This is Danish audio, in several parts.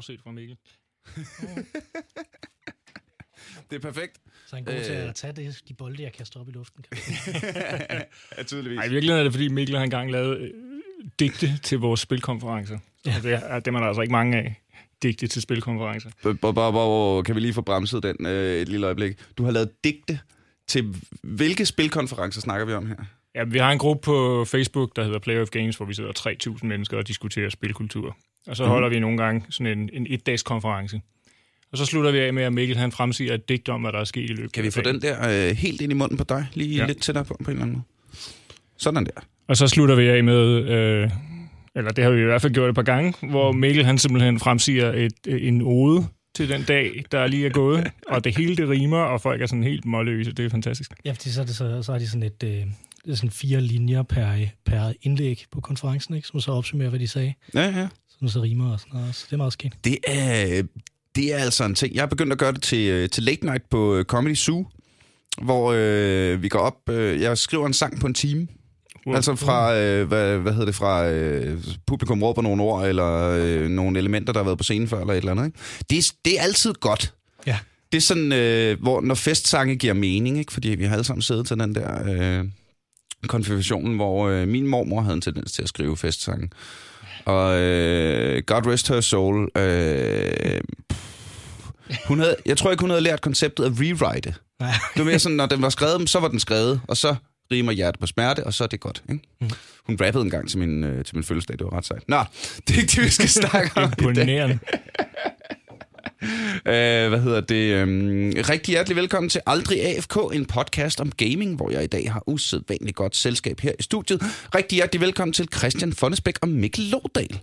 bortset fra Mikkel. Det er perfekt. Så han er god til Øh. at tage det, de bolde, jeg kaster op i luften. Kan ja, tydeligvis. Nej, i virkeligheden er det, fordi Mikkel har engang lavet øh, digte til vores spilkonferencer. Ja. Og det er, dem er der altså ikke mange af. Digte til spilkonferencer. Kan vi lige få bremset den øh, et lille øjeblik? Du har lavet digte til hvilke spilkonferencer snakker vi om her? Ja, vi har en gruppe på Facebook, der hedder Player of Games, hvor vi sidder 3.000 mennesker og diskuterer spilkultur. Og så holder vi nogle gange sådan en, en et-dags konference. Og så slutter vi af med, at Mikkel han fremsiger et digt om, hvad der er sket i løbet Kan vi få den der øh, helt ind i munden på dig? Lige ja. Lidt tættere på, på en eller anden måde. Sådan der. Og så slutter vi af med, øh, eller det har vi i hvert fald gjort et par gange, hvor Mikkel han simpelthen fremsiger et, øh, en ode til den dag, der lige er gået, og det hele det rimer, og folk er sådan helt målløse. Det er fantastisk. Ja, fordi så, er det så, så har de sådan et, øh, det er sådan fire linjer per, per indlæg på konferencen, ikke? som så opsummerer, hvad de sagde. Ja, ja. Sådan så rimer og sådan noget. Så det er meget skægt. Det er, det er altså en ting. Jeg har begyndt at gøre det til, øh, til late night på øh, Comedy Zoo, hvor øh, vi går op. Øh, jeg skriver en sang på en time. Wow. Altså fra, øh, hvad, hvad hedder det, fra øh, publikum råber nogle ord, eller øh, nogle elementer, der har været på scenen før, eller et eller andet. Ikke? Det, er, det er altid godt. Ja. Det er sådan, øh, hvor når festsange giver mening, ikke? fordi vi har alle sammen siddet til den der øh, konfirmationen, hvor øh, min mormor havde en tendens til at skrive festsange. Og øh, God rest her soul. Øh, hun havde, jeg tror ikke, hun havde lært konceptet at rewrite. Nej. Det var mere sådan, når den var skrevet, så var den skrevet, og så rimer hjerte på smerte, og så er det godt. Ikke? Mm. Hun rappede en gang til min, øh, til min fødselsdag, det var ret sejt. Nå, det er ikke det, vi skal snakke om. Imponerende. Øh, hvad hedder det? Øhm, rigtig hjertelig velkommen til Aldrig AFK, en podcast om gaming, hvor jeg i dag har usædvanligt godt selskab her i studiet. Rigtig hjertelig velkommen til Christian Fonnesbæk og Mikkel Lodal.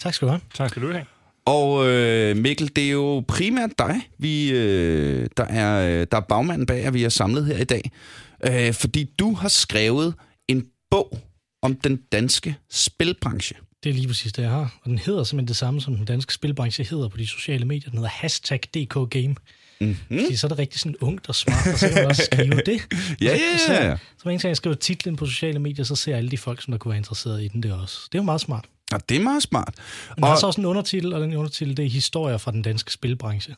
Tak skal du have. Tak skal du have. Og øh, Mikkel, det er jo primært dig, vi, øh, der, er, øh, der er bagmanden bag, at vi er samlet her i dag. Øh, fordi du har skrevet en bog om den danske spilbranche. Det er lige præcis det, jeg har. Og den hedder simpelthen det samme, som den danske spilbranche hedder på de sociale medier. Den hedder hashtag DKGame. Mm-hmm. Fordi så er det rigtig sådan ungt og smart, og så kan man også skrive det. Ja, ja, Så, ja, ja. så hver eneste gang jeg skriver titlen på sociale medier, så ser alle de folk, som der kunne være interesseret i den det også. Det er jo meget smart. Og det er meget smart. Og den har så også en undertitel, og den undertitel, det er historier fra den danske spilbranche.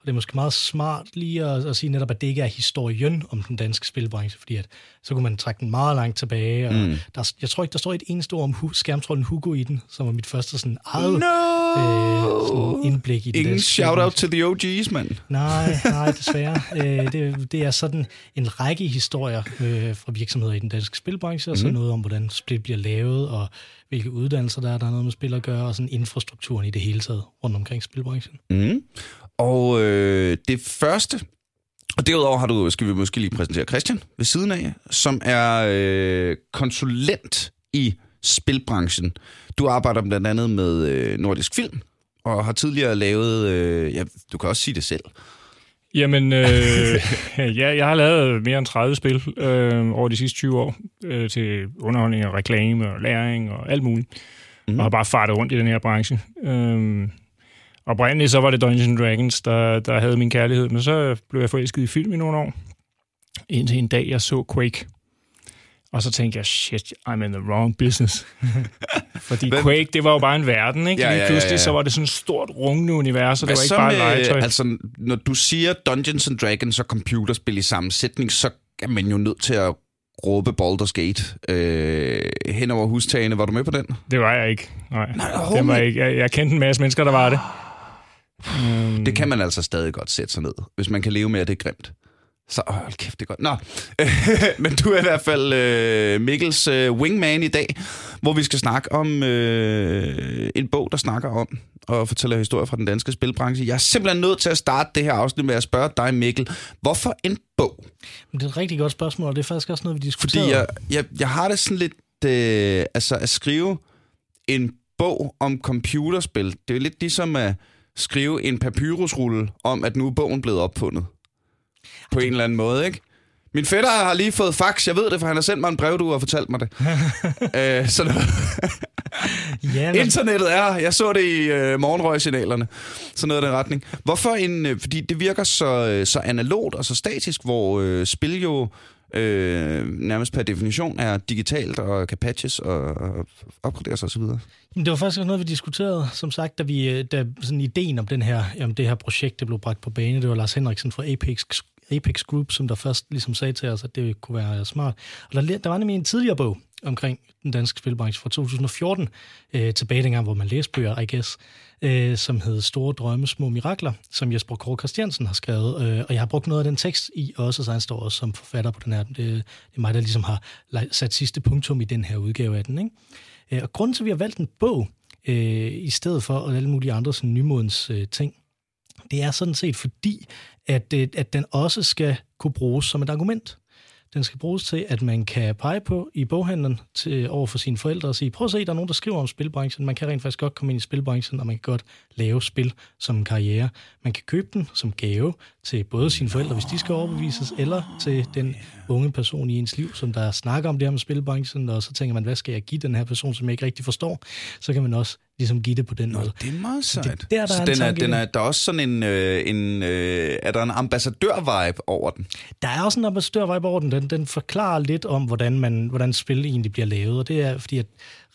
Og det er måske meget smart lige at, at sige netop, at det ikke er historien om den danske spilbranche, fordi at, så kunne man trække den meget langt tilbage. Og Mm. der, jeg tror ikke, der står et eneste ord om hu, skærmtrollen Hugo i den, som var mit første sådan eget No! øh, sådan indblik i den Ingen shout-out til the OG's, mand. Nej, nej, desværre. øh, det, det er sådan en række historier øh, fra virksomheder i den danske spilbranche, og så Mhm. noget om, hvordan spil bliver lavet, og hvilke uddannelser der er, der er noget med spil at gøre, og sådan infrastrukturen i det hele taget rundt omkring spilbranchen. Mm. Og øh, det første, og derudover har du, skal vi måske lige præsentere Christian ved siden af, som er øh, konsulent i spilbranchen. Du arbejder blandt andet med øh, Nordisk Film, og har tidligere lavet, øh, ja, du kan også sige det selv. Jamen, øh, ja, jeg har lavet mere end 30 spil øh, over de sidste 20 år øh, til underholdning og reklame og læring og alt muligt. Mm. Og har bare fartet rundt i den her branche. Øh, oprindeligt så var det Dungeons Dragons, der, der havde min kærlighed, men så blev jeg forelsket i film i nogle år. Indtil en dag, jeg så Quake. Og så tænkte jeg, shit, I'm in the wrong business. Fordi Hvad- Quake, det var jo bare en verden, ikke? Ja, ja, ja, pludselig, ja. så var det sådan et stort, rungende univers, og det Hvad var ikke bare med, legetøj. altså, når du siger Dungeons and Dragons og computerspil i samme sætning, så er man jo nødt til at råbe Baldur's Gate øh, hen over hustagene. Var du med på den? Det var jeg ikke. Nej, Nej, det var jeg ikke. Jeg, jeg kendte en masse mennesker, der var det. Um, Det kan man altså stadig godt sætte sig ned, hvis man kan leve med, at det er grimt. Så åh, hold kæft, det er godt. Nå, men du er i hvert fald øh, Mikkels øh, wingman i dag, hvor vi skal snakke om øh, en bog, der snakker om og fortæller historier fra den danske spilbranche. Jeg er simpelthen nødt til at starte det her afsnit med at spørge dig, Mikkel. Hvorfor en bog? Men det er et rigtig godt spørgsmål, og det er faktisk også noget, vi Fordi diskuterer. jeg, jeg, jeg har det sådan lidt... Øh, altså at skrive en bog om computerspil, det er jo lidt ligesom at skrive en papyrusrulle om, at nu er bogen blevet opfundet. På en eller anden måde, ikke? Min fætter har lige fået fax, jeg ved det, for han har sendt mig en brevdue og fortalt mig det. øh, så noget, ja, men- internettet er, jeg så det i øh, morgenrøgsignalerne, sådan noget i den retning. Hvorfor en, øh, fordi det virker så, øh, så analogt og så statisk, hvor øh, spil jo øh, nærmest per definition er digitalt og kan patches og, og opgraderes osv.? Jamen, det var faktisk noget, vi diskuterede, som sagt, da, vi, øh, da sådan ideen om, den her, om det her projekt det blev bragt på bane. Det var Lars Henriksen fra Apex, Apex Group, som der først ligesom sagde til os, at det kunne være smart. Og der, der var nemlig en tidligere bog omkring den danske spilbranche fra 2014, øh, tilbage dengang, hvor man læste bøger, I guess, øh, som hed Store Drømme, Små Mirakler, som Jesper Kåre Christiansen har skrevet. Øh, og jeg har brugt noget af den tekst i også, så han står også som forfatter på den her. Det, det er mig, der ligesom har sat sidste punktum i den her udgave af den. Ikke? Øh, og grunden til, at vi har valgt en bog, øh, i stedet for alle mulige andre sådan, nymodens øh, ting, det er sådan set fordi, at, øh, at den også skal kunne bruges som et argument. Den skal bruges til, at man kan pege på i boghandlen til, over for sine forældre og sige, prøv at se, der er nogen, der skriver om spilbranchen. Man kan rent faktisk godt komme ind i spilbranchen, og man kan godt lave spil som en karriere. Man kan købe den som gave til både sine forældre, hvis de skal overbevises, eller til den unge person i ens liv, som der snakker om det her med spilbranchen, og så tænker man, hvad skal jeg give den her person, som jeg ikke rigtig forstår? Så kan man også ligesom give det på den Nå, måde. det er meget sejt. Det, der, der så er den er, den er, der er også sådan en, øh, en øh, er der en ambassadør-vibe over den? Der er også en ambassadør-vibe over den. den. Den forklarer lidt om, hvordan, man, hvordan spil egentlig bliver lavet, og det er fordi, at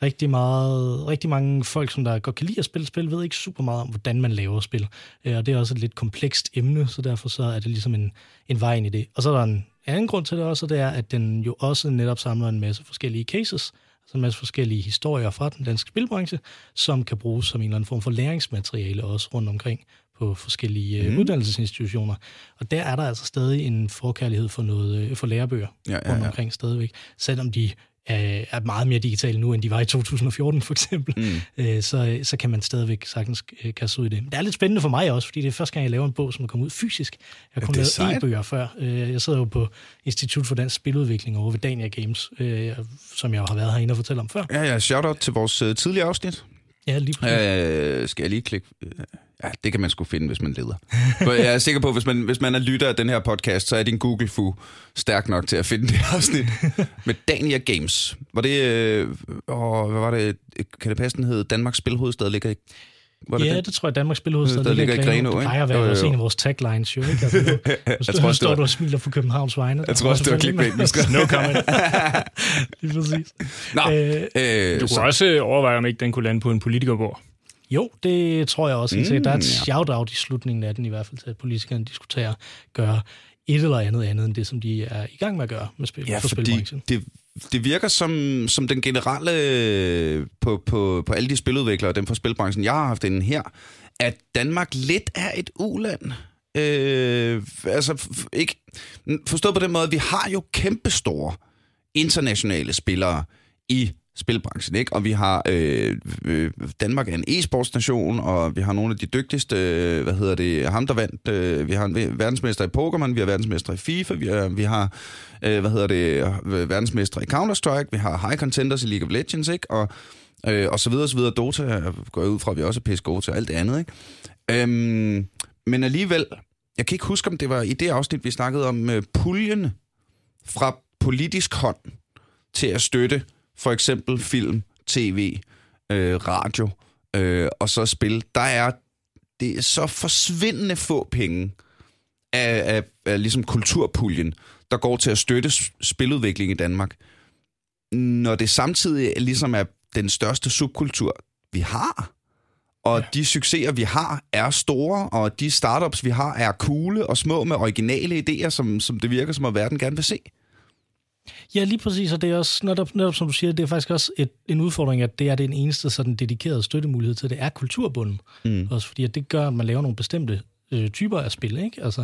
rigtig, meget, rigtig mange folk, som der godt kan lide at spille spil, ved ikke super meget om, hvordan man laver spil. Øh, og det er også et lidt komplekst emne, så derfor så er det ligesom en, en vej ind i det. Og så er der en anden grund til det også, og det er, at den jo også netop samler en masse forskellige cases, altså en masse forskellige historier fra den danske spilbranche, som kan bruges som en eller anden form for læringsmateriale også rundt omkring på forskellige mm. uddannelsesinstitutioner. Og der er der altså stadig en forkærlighed for noget øh, for lærebøger ja, ja, ja. rundt omkring stadigvæk, selvom de er meget mere digitale nu, end de var i 2014 for eksempel, mm. Øh, så, så kan man stadigvæk sagtens øh, kaste ud i det. Men det er lidt spændende for mig også, fordi det er første gang, jeg laver en bog, som er kommet ud fysisk. Jeg har kun lavet e-bøger før. Øh, jeg sidder jo på Institut for Dansk Spiludvikling over ved Dania Games, som jeg har været herinde og fortælle om før. Ja, ja, shout-out til vores tidligere afsnit. Ja, lige præcis. Øh, skal jeg lige klikke? Ja, det kan man sgu finde, hvis man leder. For jeg er sikker på, hvis man, hvis man er lytter af den her podcast, så er din Google-fu stærk nok til at finde det afsnit. Med Dania Games. Var det, øh, åh, hvad var det, kan det passe, den hed Danmarks Spilhovedstad ligger i var det ja, det? det tror jeg, Danmarks Spilhovedstad der ligger i Greno. Det plejer at være jo, jo. en af vores taglines, jo. Ikke? Altså, jeg tror, står du og smiler på Københavns vegne. Jeg tror også, det var clickbait. no comment. Lige præcis. Nå, øh, øh, du kunne også overveje, om ikke den kunne lande på en politikerbord. Jo, det tror jeg også. Mm, der er et shout-out i slutningen af den i hvert fald til, at politikerne diskuterer gøre et eller andet andet end det, som de er i gang med at gøre med spil, ja, for fordi det, det virker som, som den generelle på, på, på alle de spiludviklere, dem fra spilbranchen, jeg har haft inden her, at Danmark lidt er et uland. Øh, altså, ikke, forstået på den måde, at vi har jo kæmpestore internationale spillere i spilbranchen, ikke? Og vi har øh, øh, Danmark er en e-sportsnation, og vi har nogle af de dygtigste, øh, hvad hedder det, ham der vandt, øh, vi har en verdensmester i Pokémon, vi har verdensmester i FIFA, vi er, vi har øh, hvad hedder det, øh, verdensmester i Counter-Strike, vi har high contenders i League of Legends, ikke? Og, øh, og så videre, og så videre. Dota går jeg ud fra, at vi også er pisse gode til alt det andet, ikke? Øhm, men alligevel, jeg kan ikke huske, om det var i det afsnit, vi snakkede om øh, puljen fra politisk hånd til at støtte for eksempel film, tv, øh, radio øh, og så spil, der er det er så forsvindende få penge af, af, af ligesom kulturpuljen, der går til at støtte spiludvikling i Danmark, når det samtidig ligesom er den største subkultur, vi har. Og ja. de succeser, vi har, er store, og de startups, vi har, er coole og små med originale idéer, som, som det virker som, at verden gerne vil se. Ja, lige præcis, og det er også, netop, netop som du siger, det er faktisk også et, en udfordring, at det er den eneste sådan dedikerede støttemulighed til, det er kulturbunden. Mm. Også fordi, at det gør, at man laver nogle bestemte øh, typer af spil, ikke? Altså,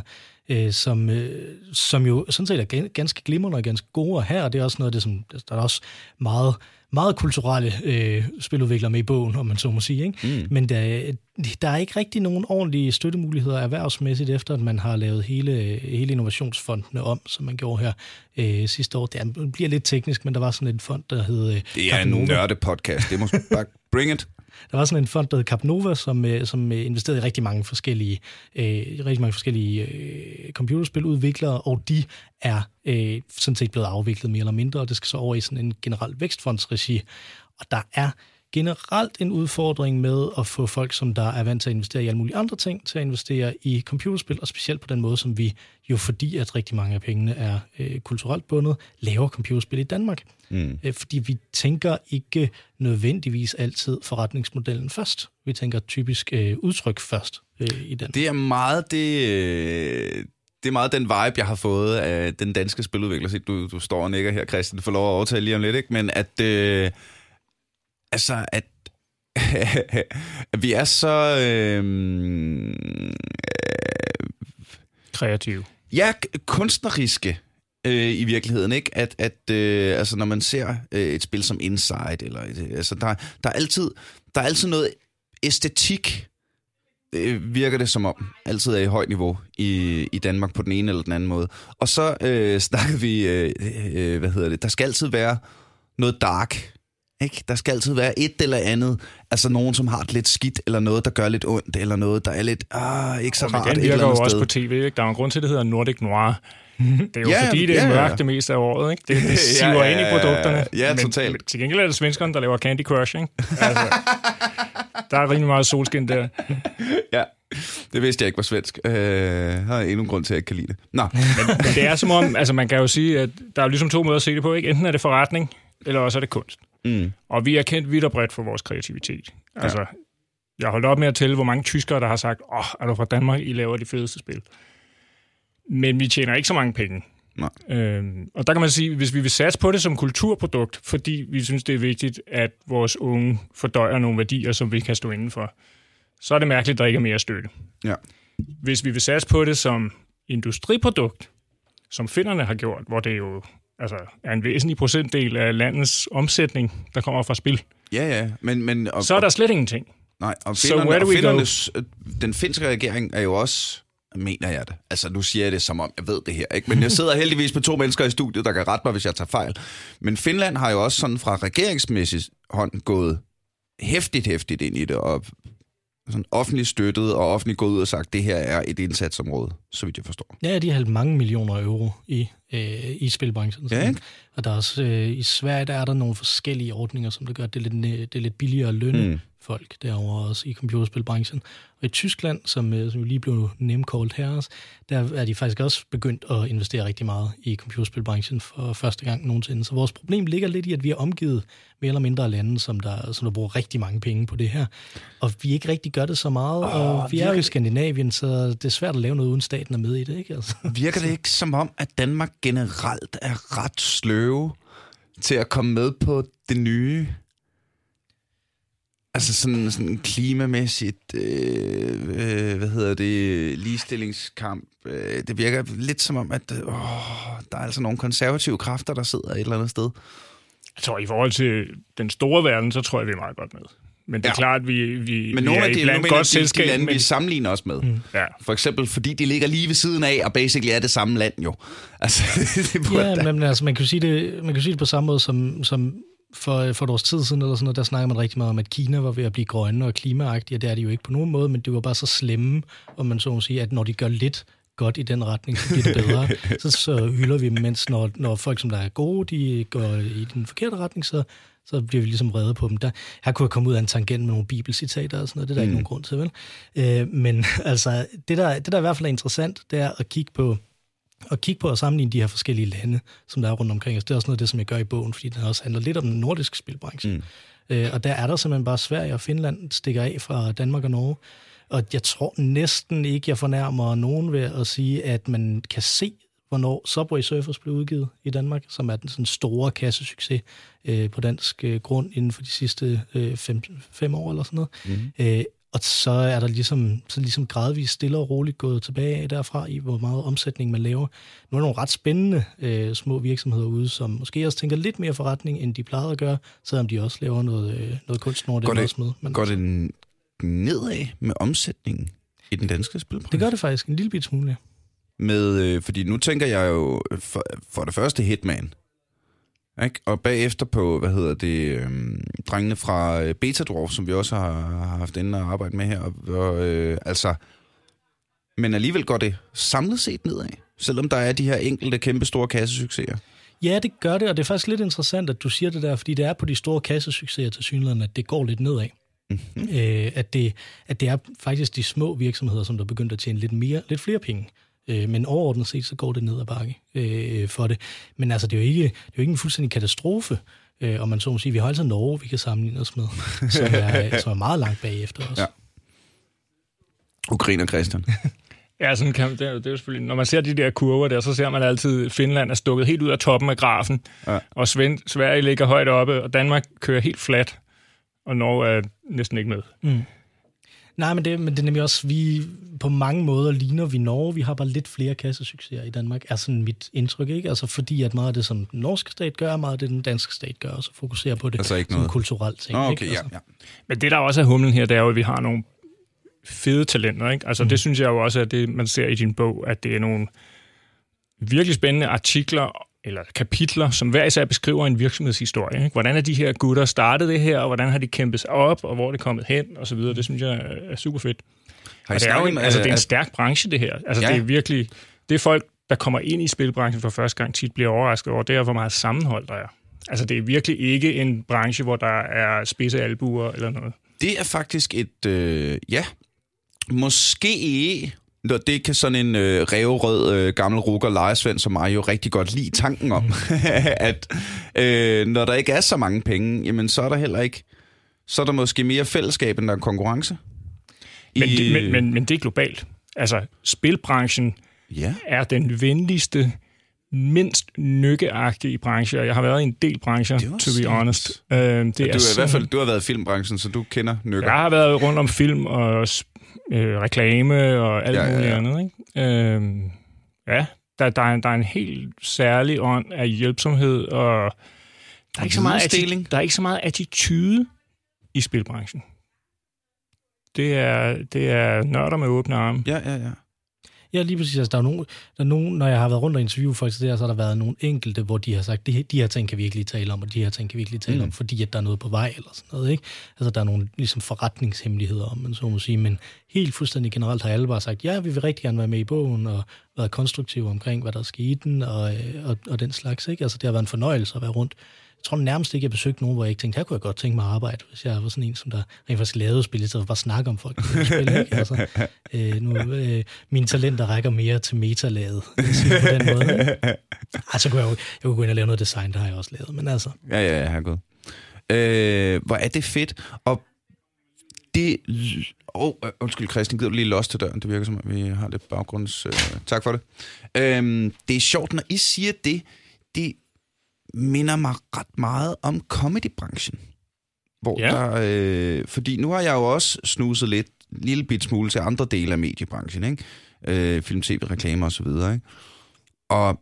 øh, som, øh, som jo sådan set er ganske glimrende og ganske gode, og her og det er også noget af det, som der er også meget meget kulturelle øh, spiludviklere med i bogen, om man så må sige. Ikke? Mm. Men der, der er ikke rigtig nogen ordentlige støttemuligheder erhvervsmæssigt, efter at man har lavet hele, hele innovationsfondene om, som man gjorde her øh, sidste år. Det bliver lidt teknisk, men der var sådan en fond, der hed øh, Det er en nørde-podcast. Det må bare bring it. Der var sådan en fond, der hed Capnova, som, øh, som øh, investerede i rigtig mange forskellige, øh, rigtig mange forskellige øh, computerspiludviklere, og de er øh, sådan set blevet afviklet mere eller mindre, og det skal så over i sådan en generel vækstfondsregi. Og der er generelt en udfordring med at få folk, som der er vant til at investere i alle mulige andre ting, til at investere i computerspil, og specielt på den måde, som vi jo fordi, at rigtig mange af pengene er øh, kulturelt bundet, laver computerspil i Danmark. Mm. Øh, fordi vi tænker ikke nødvendigvis altid forretningsmodellen først. Vi tænker typisk øh, udtryk først øh, i den. Det er meget det... Øh det er meget den vibe, jeg har fået af den danske spiludvikler. Du, du står og nikker her, Christian. Du får lov at overtale lige om lidt, ikke? Men at... Øh, altså, at, at vi er så... Øh, øh, Kreative. Ja, kunstneriske øh, i virkeligheden, ikke? At, at øh, altså, når man ser øh, et spil som Inside, eller et, altså, der, der, er altid, der er altid noget æstetik, øh, virker det som om, altid er i højt niveau i, i Danmark på den ene eller den anden måde. Og så øh, snakker vi, øh, øh, hvad hedder det, der skal altid være noget dark ikke? Der skal altid være et eller andet. Altså nogen, som har det lidt skidt, eller noget, der gør lidt ondt, eller noget, der er lidt ah, ikke så og rart den virker jo også på tv. Ikke? Der er en grund til, det hedder Nordic Noir. Det er jo ja, fordi, det er ja, mørkt det meste af året. Ikke? Det, det siver ja, ja, ind i produkterne. Ja, totalt. Men til gengæld er det svenskerne, der laver Candy Crush. Ikke? Altså, der er rimelig meget solskin der. ja, det vidste jeg ikke var svensk. Øh, har endnu en grund til, at jeg ikke kan lide det. Nå. Men, men det er som om, altså man kan jo sige, at der er ligesom to måder at se det på. Ikke? Enten er det forretning, eller også er det kunst. Mm. Og vi er kendt vidt og bredt for vores kreativitet. Ja. Altså, jeg holdt op med at tælle, hvor mange tyskere, der har sagt, åh, oh, er du fra Danmark, I laver de fedeste spil. Men vi tjener ikke så mange penge. Nej. Øhm, og der kan man sige, hvis vi vil satse på det som kulturprodukt, fordi vi synes, det er vigtigt, at vores unge fordøjer nogle værdier, som vi kan stå indenfor, så er det mærkeligt, at der ikke er mere støtte. Ja. Hvis vi vil satse på det som industriprodukt, som finderne har gjort, hvor det jo altså, er en væsentlig procentdel af landets omsætning, der kommer fra spil. Ja, ja. Men, men, og, så er der slet ingenting. Nej, og, finderne, so og findernes, den finske regering er jo også mener jeg det. Altså, nu siger jeg det, som om jeg ved det her, ikke? Men jeg sidder heldigvis med to mennesker i studiet, der kan rette mig, hvis jeg tager fejl. Men Finland har jo også sådan fra regeringsmæssigt hånd gået hæftigt, hæftigt ind i det, og sådan offentligt støttet og offentligt gået ud og sagt, at det her er et indsatsområde, så vidt jeg forstår. Ja, de har mange millioner euro i, øh, i spilbranchen. Ja, ikke? Og der er også, øh, i Sverige der er der nogle forskellige ordninger, som det gør, at det er lidt, det er lidt billigere lønne mm. Folk derovre også i computerspilbranchen. Og i Tyskland, som, øh, som lige blev name-called her, der er de faktisk også begyndt at investere rigtig meget i computerspilbranchen for første gang nogensinde. Så vores problem ligger lidt i, at vi er omgivet mere eller mindre lande, som der, som der bruger rigtig mange penge på det her. Og vi ikke rigtig gør det så meget, oh, og vi virker... er jo i Skandinavien, så det er svært at lave noget, uden staten er med i det. Ikke? Altså. Virker det ikke som om, at Danmark generelt er ret sløve til at komme med på det nye? Altså sådan, sådan klimamæssigt, øh, øh, hvad hedder det, ligestillingskamp. Øh, det virker lidt som om, at øh, der er altså nogle konservative kræfter, der sidder et eller andet sted. Jeg tror, i forhold til den store verden, så tror jeg, vi er meget godt med. Men det er ja. klart, vi, vi, men nogle vi er af de, blandt godt selskab. De lande, men... vi sammenligner os med. Mm. Ja. For eksempel, fordi de ligger lige ved siden af, og basically er det samme land jo. Altså, det ja, da... men altså, man kan sige det, man kan sige det på samme måde som, som for, for et års tid siden, eller sådan noget, der snakker man rigtig meget om, at Kina var ved at blive grønne og klimaagtige, og det er de jo ikke på nogen måde, men det var bare så slemme, om man så må sige, at når de gør lidt godt i den retning, så bliver det bedre. så, så hylder vi dem, mens når, når folk, som der er gode, de går i den forkerte retning, så, så bliver vi ligesom reddet på dem. Der, her kunne jeg komme ud af en tangent med nogle bibelcitater og sådan noget, det er der mm. ikke nogen grund til, vel? Øh, men altså, det der, det der i hvert fald er interessant, det er at kigge på, at kigge på og sammenligne de her forskellige lande, som der er rundt omkring os. Det er også noget af det, som jeg gør i bogen, fordi den også handler lidt om den nordiske spilbranche. Mm. Øh, og der er der simpelthen bare Sverige og Finland stikker af fra Danmark og Norge. Og jeg tror næsten ikke, jeg fornærmer nogen ved at sige, at man kan se, hvornår Subway Surfers blev udgivet i Danmark, som er den sådan store kassesucces øh, på dansk øh, grund inden for de sidste øh, fem, fem år eller sådan noget. Mm. Øh, og så er der ligesom, så ligesom gradvist stille og roligt gået tilbage derfra i, hvor meget omsætning man laver. Nu er der nogle ret spændende øh, små virksomheder ude, som måske også tænker lidt mere forretning, end de plejede at gøre, selvom de også laver noget, øh, noget kunst, når det, går det med. Men går det nedad med omsætningen i den danske spilbranche? Det gør det faktisk en lille bit smule, Med, øh, fordi nu tænker jeg jo for, for det første Hitman. Ikke? Og bagefter på, hvad hedder det, øh, drengene fra øh, Betadwarf, som vi også har, har haft inde og arbejde med her. Og, og, øh, altså, men alligevel går det samlet set nedad, selvom der er de her enkelte kæmpe store kassesucceser. Ja, det gør det, og det er faktisk lidt interessant, at du siger det der, fordi det er på de store kassesucceser til synligheden, at det går lidt nedad. Mm-hmm. Øh, at, det, at det er faktisk de små virksomheder, som der begynder at tjene lidt, mere, lidt flere penge. Øh, men overordnet set, så går det ned ad bakke øh, for det. Men altså, det er jo ikke, det er jo ikke en fuldstændig katastrofe, øh, om man så må sige. Vi har altså Norge, vi kan sammenligne os med, som er, som er meget langt bagefter os. Ja. Ukraine og Christian. Ja, sådan kan, det, er, det er jo selvfølgelig, når man ser de der kurver der, så ser man altid, at Finland er stukket helt ud af toppen af grafen, ja. og Svend, Sverige ligger højt oppe, og Danmark kører helt flat, og Norge er næsten ikke med. Mm. Nej, men det, men det er nemlig også, vi på mange måder ligner vi Norge. Vi har bare lidt flere kassesucceser i Danmark, er sådan mit indtryk, ikke? Altså fordi, at meget af det, som den norske stat gør, meget af det, den danske stat gør, og så fokuserer på det altså ikke som noget. kulturelt ting. Oh, okay, ikke? Altså. Ja, ja. Men det, der også er humlen her, det er jo, at vi har nogle fede talenter, ikke? Altså mm. det synes jeg jo også, at det, man ser i din bog, at det er nogle virkelig spændende artikler eller kapitler, som hver især beskriver en virksomhedshistorie. Ikke? Hvordan er de her gutter startet det her, og hvordan har de kæmpet sig op, og hvor er det kommet hen, og så videre. Det synes jeg er super fedt. Har det, er jo en, altså, det er en stærk branche, det her. Altså, ja. det er virkelig... Det er folk, der kommer ind i spilbranchen for første gang, tit bliver overrasket over, det er, hvor meget sammenhold der er. Altså, det er virkelig ikke en branche, hvor der er spidse albuer eller noget. Det er faktisk et... Øh, ja, måske det kan sådan en øh, revrød øh, gammel rukker lejesvend som mig jo rigtig godt lide tanken om, at øh, når der ikke er så mange penge, jamen så er der heller ikke, så er der måske mere fællesskab, end der er konkurrence. Men, I, det, men, men, men det er globalt. Altså, spilbranchen ja. er den venligste, mindst nykkeagtige branche, jeg har været i en del brancher, to be honest. Uh, det ja, du, er i hvert fald, du har været i filmbranchen, så du kender nykker. Jeg har været rundt om film og øh, reklame og alt ja, muligt ja, ja. andet. Ikke? Øh, ja, der, der, er, der er en helt særlig ånd af hjælpsomhed, og der er, ikke så meget atti- der er ikke så meget attitude i spilbranchen. Det er, det er nørder med åbne arme. Ja, ja, ja. Ja, lige præcis. Altså, der er nogen, der er nogen, når jeg har været rundt og interviewe folk så der, så har der været nogle enkelte, hvor de har sagt, de, de her ting kan vi ikke lige tale om, og de her ting kan vi ikke lige tale mm. om, fordi at der er noget på vej eller sådan noget. Ikke? Altså, der er nogle ligesom, forretningshemmeligheder, om man så må sige. Men helt fuldstændig generelt har alle bare sagt, ja, vi vil rigtig gerne være med i bogen, og været konstruktive omkring, hvad der sker i den, og, og, og den slags. Ikke? Altså, det har været en fornøjelse at være rundt jeg tror nærmest ikke, jeg besøgte nogen, hvor jeg ikke tænkte, her kunne jeg godt tænke mig at arbejde, hvis jeg var sådan en, som der rent faktisk lavede spil, så bare snakke om folk. Spil, ikke? Altså, øh, nu, øh, mine talenter rækker mere til metalaget, på den måde. Ikke? Altså, kunne jeg, jo, jeg kunne gå ind og lave noget design, der har jeg også lavet, men altså. Ja, ja, ja, har. Øh, hvor er det fedt, og det... Oh, undskyld, Christian, gider du lige los til døren? Det virker som, at vi har lidt baggrunds... Øh, tak for det. Øh, det er sjovt, når I siger det, det minder mig ret meget om comedybranchen. Hvor ja. der, øh, fordi nu har jeg jo også snuset lidt, lille bit smule til andre dele af mediebranchen, ikke? Øh, film, tv, reklamer og så videre, ikke? Og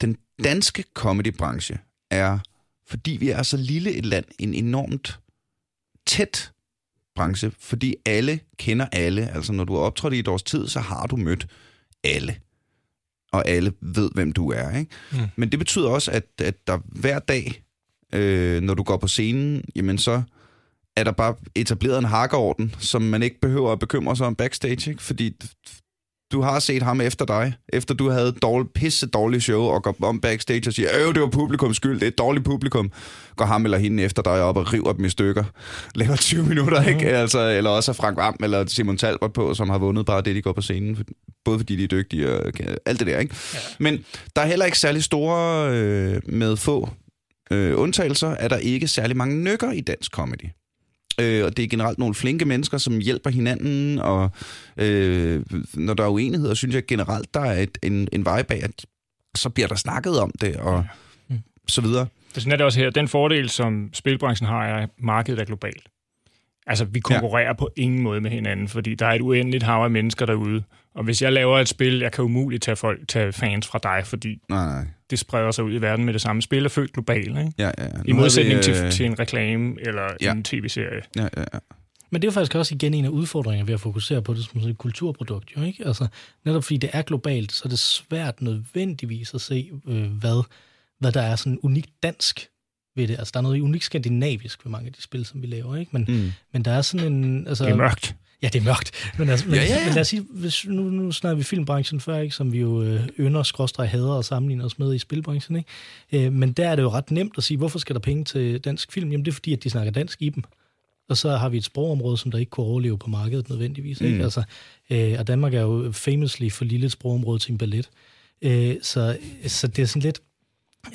den danske comedybranche er, fordi vi er så lille et land, en enormt tæt branche, fordi alle kender alle. Altså, når du har optrådt i et års tid, så har du mødt alle og alle ved, hvem du er. Ikke? Mm. Men det betyder også, at, at der hver dag, øh, når du går på scenen, jamen så er der bare etableret en hakkeorden, som man ikke behøver at bekymre sig om backstage, ikke? fordi du har set ham efter dig, efter du havde dårlig, pisse dårligt show, og går om backstage og siger, øh, det var publikums skyld, det er et dårligt publikum, går ham eller hende efter dig op og river dem i stykker, laver 20 minutter, ikke? Mm. Altså, eller også Frank Vam eller Simon Talbot på, som har vundet bare det, de går på scenen, både fordi de er dygtige og alt det der, ikke? Ja. Men der er heller ikke særlig store, øh, med få øh, undtagelser, er der ikke særlig mange nykker i dansk comedy. Øh, og det er generelt nogle flinke mennesker, som hjælper hinanden, og øh, når der er uenigheder, synes jeg generelt, der er et, en, en vej bag, at så bliver der snakket om det, og ja. mm. så videre. Sådan er det også her. Den fordel, som spilbranchen har, er, at markedet er globalt. Altså, vi konkurrerer ja. på ingen måde med hinanden, fordi der er et uendeligt hav af mennesker derude. Og hvis jeg laver et spil, jeg kan umuligt tage, folk, tage fans fra dig, fordi nej, nej. det spreder sig ud i verden med det samme. Spil er født globalt, ikke? Ja, ja. I modsætning vi, øh... til, til en reklame eller ja. en tv-serie. Ja, ja, ja. Men det er jo faktisk også igen en af udfordringerne ved at fokusere på det som et kulturprodukt. Jo, ikke? Altså, netop fordi det er globalt, så er det svært nødvendigvis at se, øh, hvad, hvad der er sådan unikt dansk ved det. Altså, der er noget unikt skandinavisk ved mange af de spil, som vi laver, ikke? Men, mm. men der er sådan en... Altså, det er mørkt. Ja, det er mørkt. Men, altså, men, Ja, ja, ja. men lad os sige, hvis, nu, nu snakker vi filmbranchen før, ikke, som vi jo øh, ynder, skråstrej hader og sammenligner os med i spilbranchen. Ikke? Øh, men der er det jo ret nemt at sige, hvorfor skal der penge til dansk film? Jamen det er fordi, at de snakker dansk i dem. Og så har vi et sprogområde, som der ikke kunne overleve på markedet nødvendigvis. Ikke? Mm. Altså, øh, og Danmark er jo famously for lille et sprogområde til en ballet. Øh, så, så det er sådan lidt...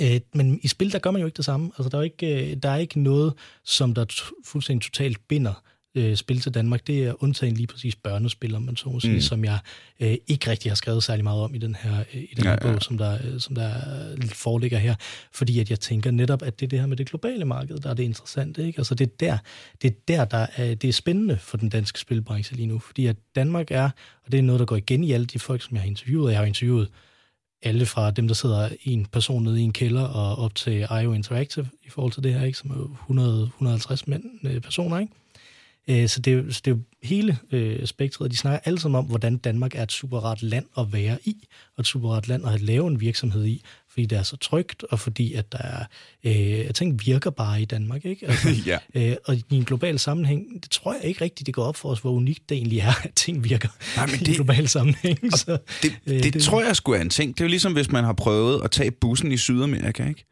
Øh, men i spil, der gør man jo ikke det samme. Altså, der, er ikke, øh, der er ikke noget, som der fuldstændig totalt binder øh, spil til Danmark. Det er undtagen lige præcis børnespil, om man så må sige, Mm. som jeg øh, ikke rigtig har skrevet særlig meget om i den her, øh, i den her Ja, ja, ja. bog, som der, øh, som der foreligger her. Fordi at jeg tænker netop, at det er det her med det globale marked, der er det interessante. Ikke? Altså, det er der, det er, der, der er, det er spændende for den danske spilbranche lige nu. Fordi at Danmark er, og det er noget, der går igen i alle de folk, som jeg har interviewet. Jeg har interviewet alle fra dem, der sidder en person nede i en kælder og op til IO Interactive i forhold til det her, ikke? som er jo 100, 150 mænd, øh, personer. Ikke? Øh, Så det er, så det er jo hele øh, spektret. De snakker alle sammen om, hvordan Danmark er et super rart land at være i, og et super rart land at lave en virksomhed i, fordi det er så trygt, og fordi at der er, øh, ting virker bare i Danmark. Ikke? Altså, ja. øh, og i en global sammenhæng, det tror jeg ikke rigtigt, det går op for os, hvor unikt det egentlig er, at ting virker Nej, men i det- en global sammenhæng. Så, Det, øh, det, det tror jeg skulle er en ting. Det er jo ligesom, hvis man har prøvet at tage bussen i Sydamerika, ikke?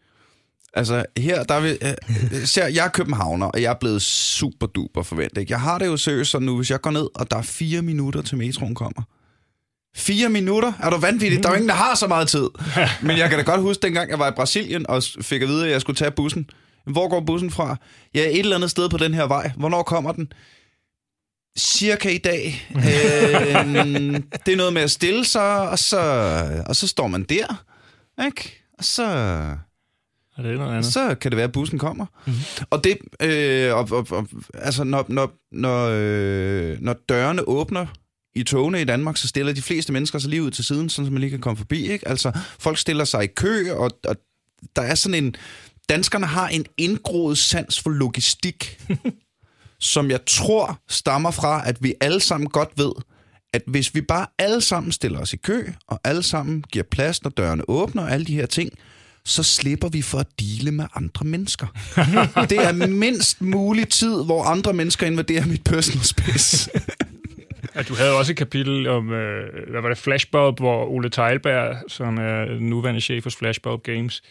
Altså, her, der er vi, øh, ser, jeg er københavner, og jeg er blevet super duper forventet. Jeg har det jo seriøst sådan nu, hvis jeg går ned, og der er fire minutter til metroen kommer. Fire minutter? Er du vanvittig? Der er jo ingen, der har så meget tid. Men jeg kan da godt huske, dengang jeg var i Brasilien, og fik at vide, at jeg skulle tage bussen. Hvor går bussen fra? Ja, et eller andet sted på den her vej. Hvornår kommer den? Cirka i dag. øh, det er noget med at stille sig, og så, og så står man der. Ikke? Og så, Er det noget andet? så kan det være, at bussen kommer. Mhm. Mm-hmm. Og det, øh, og, og, og, altså når, når, når, øh, når dørene åbner i togene i Danmark, så stiller de fleste mennesker sig lige ud til siden, så man lige kan komme forbi. Ikke? Altså, folk stiller sig i kø, og, og der er sådan en... Danskerne har en indgroet sans for logistik, som jeg tror stammer fra, at vi alle sammen godt ved, at hvis vi bare alle sammen stiller os i kø, og alle sammen giver plads, når dørene åbner, og alle de her ting, så slipper vi for at dele med andre mennesker. det er mindst mulig tid, hvor andre mennesker invaderer mit personal space. Ja, du havde også et kapitel om, øh, hvad var det, Flashbulb, hvor Ole Teilberg, som er den nuværende chef hos Flashbulb Games,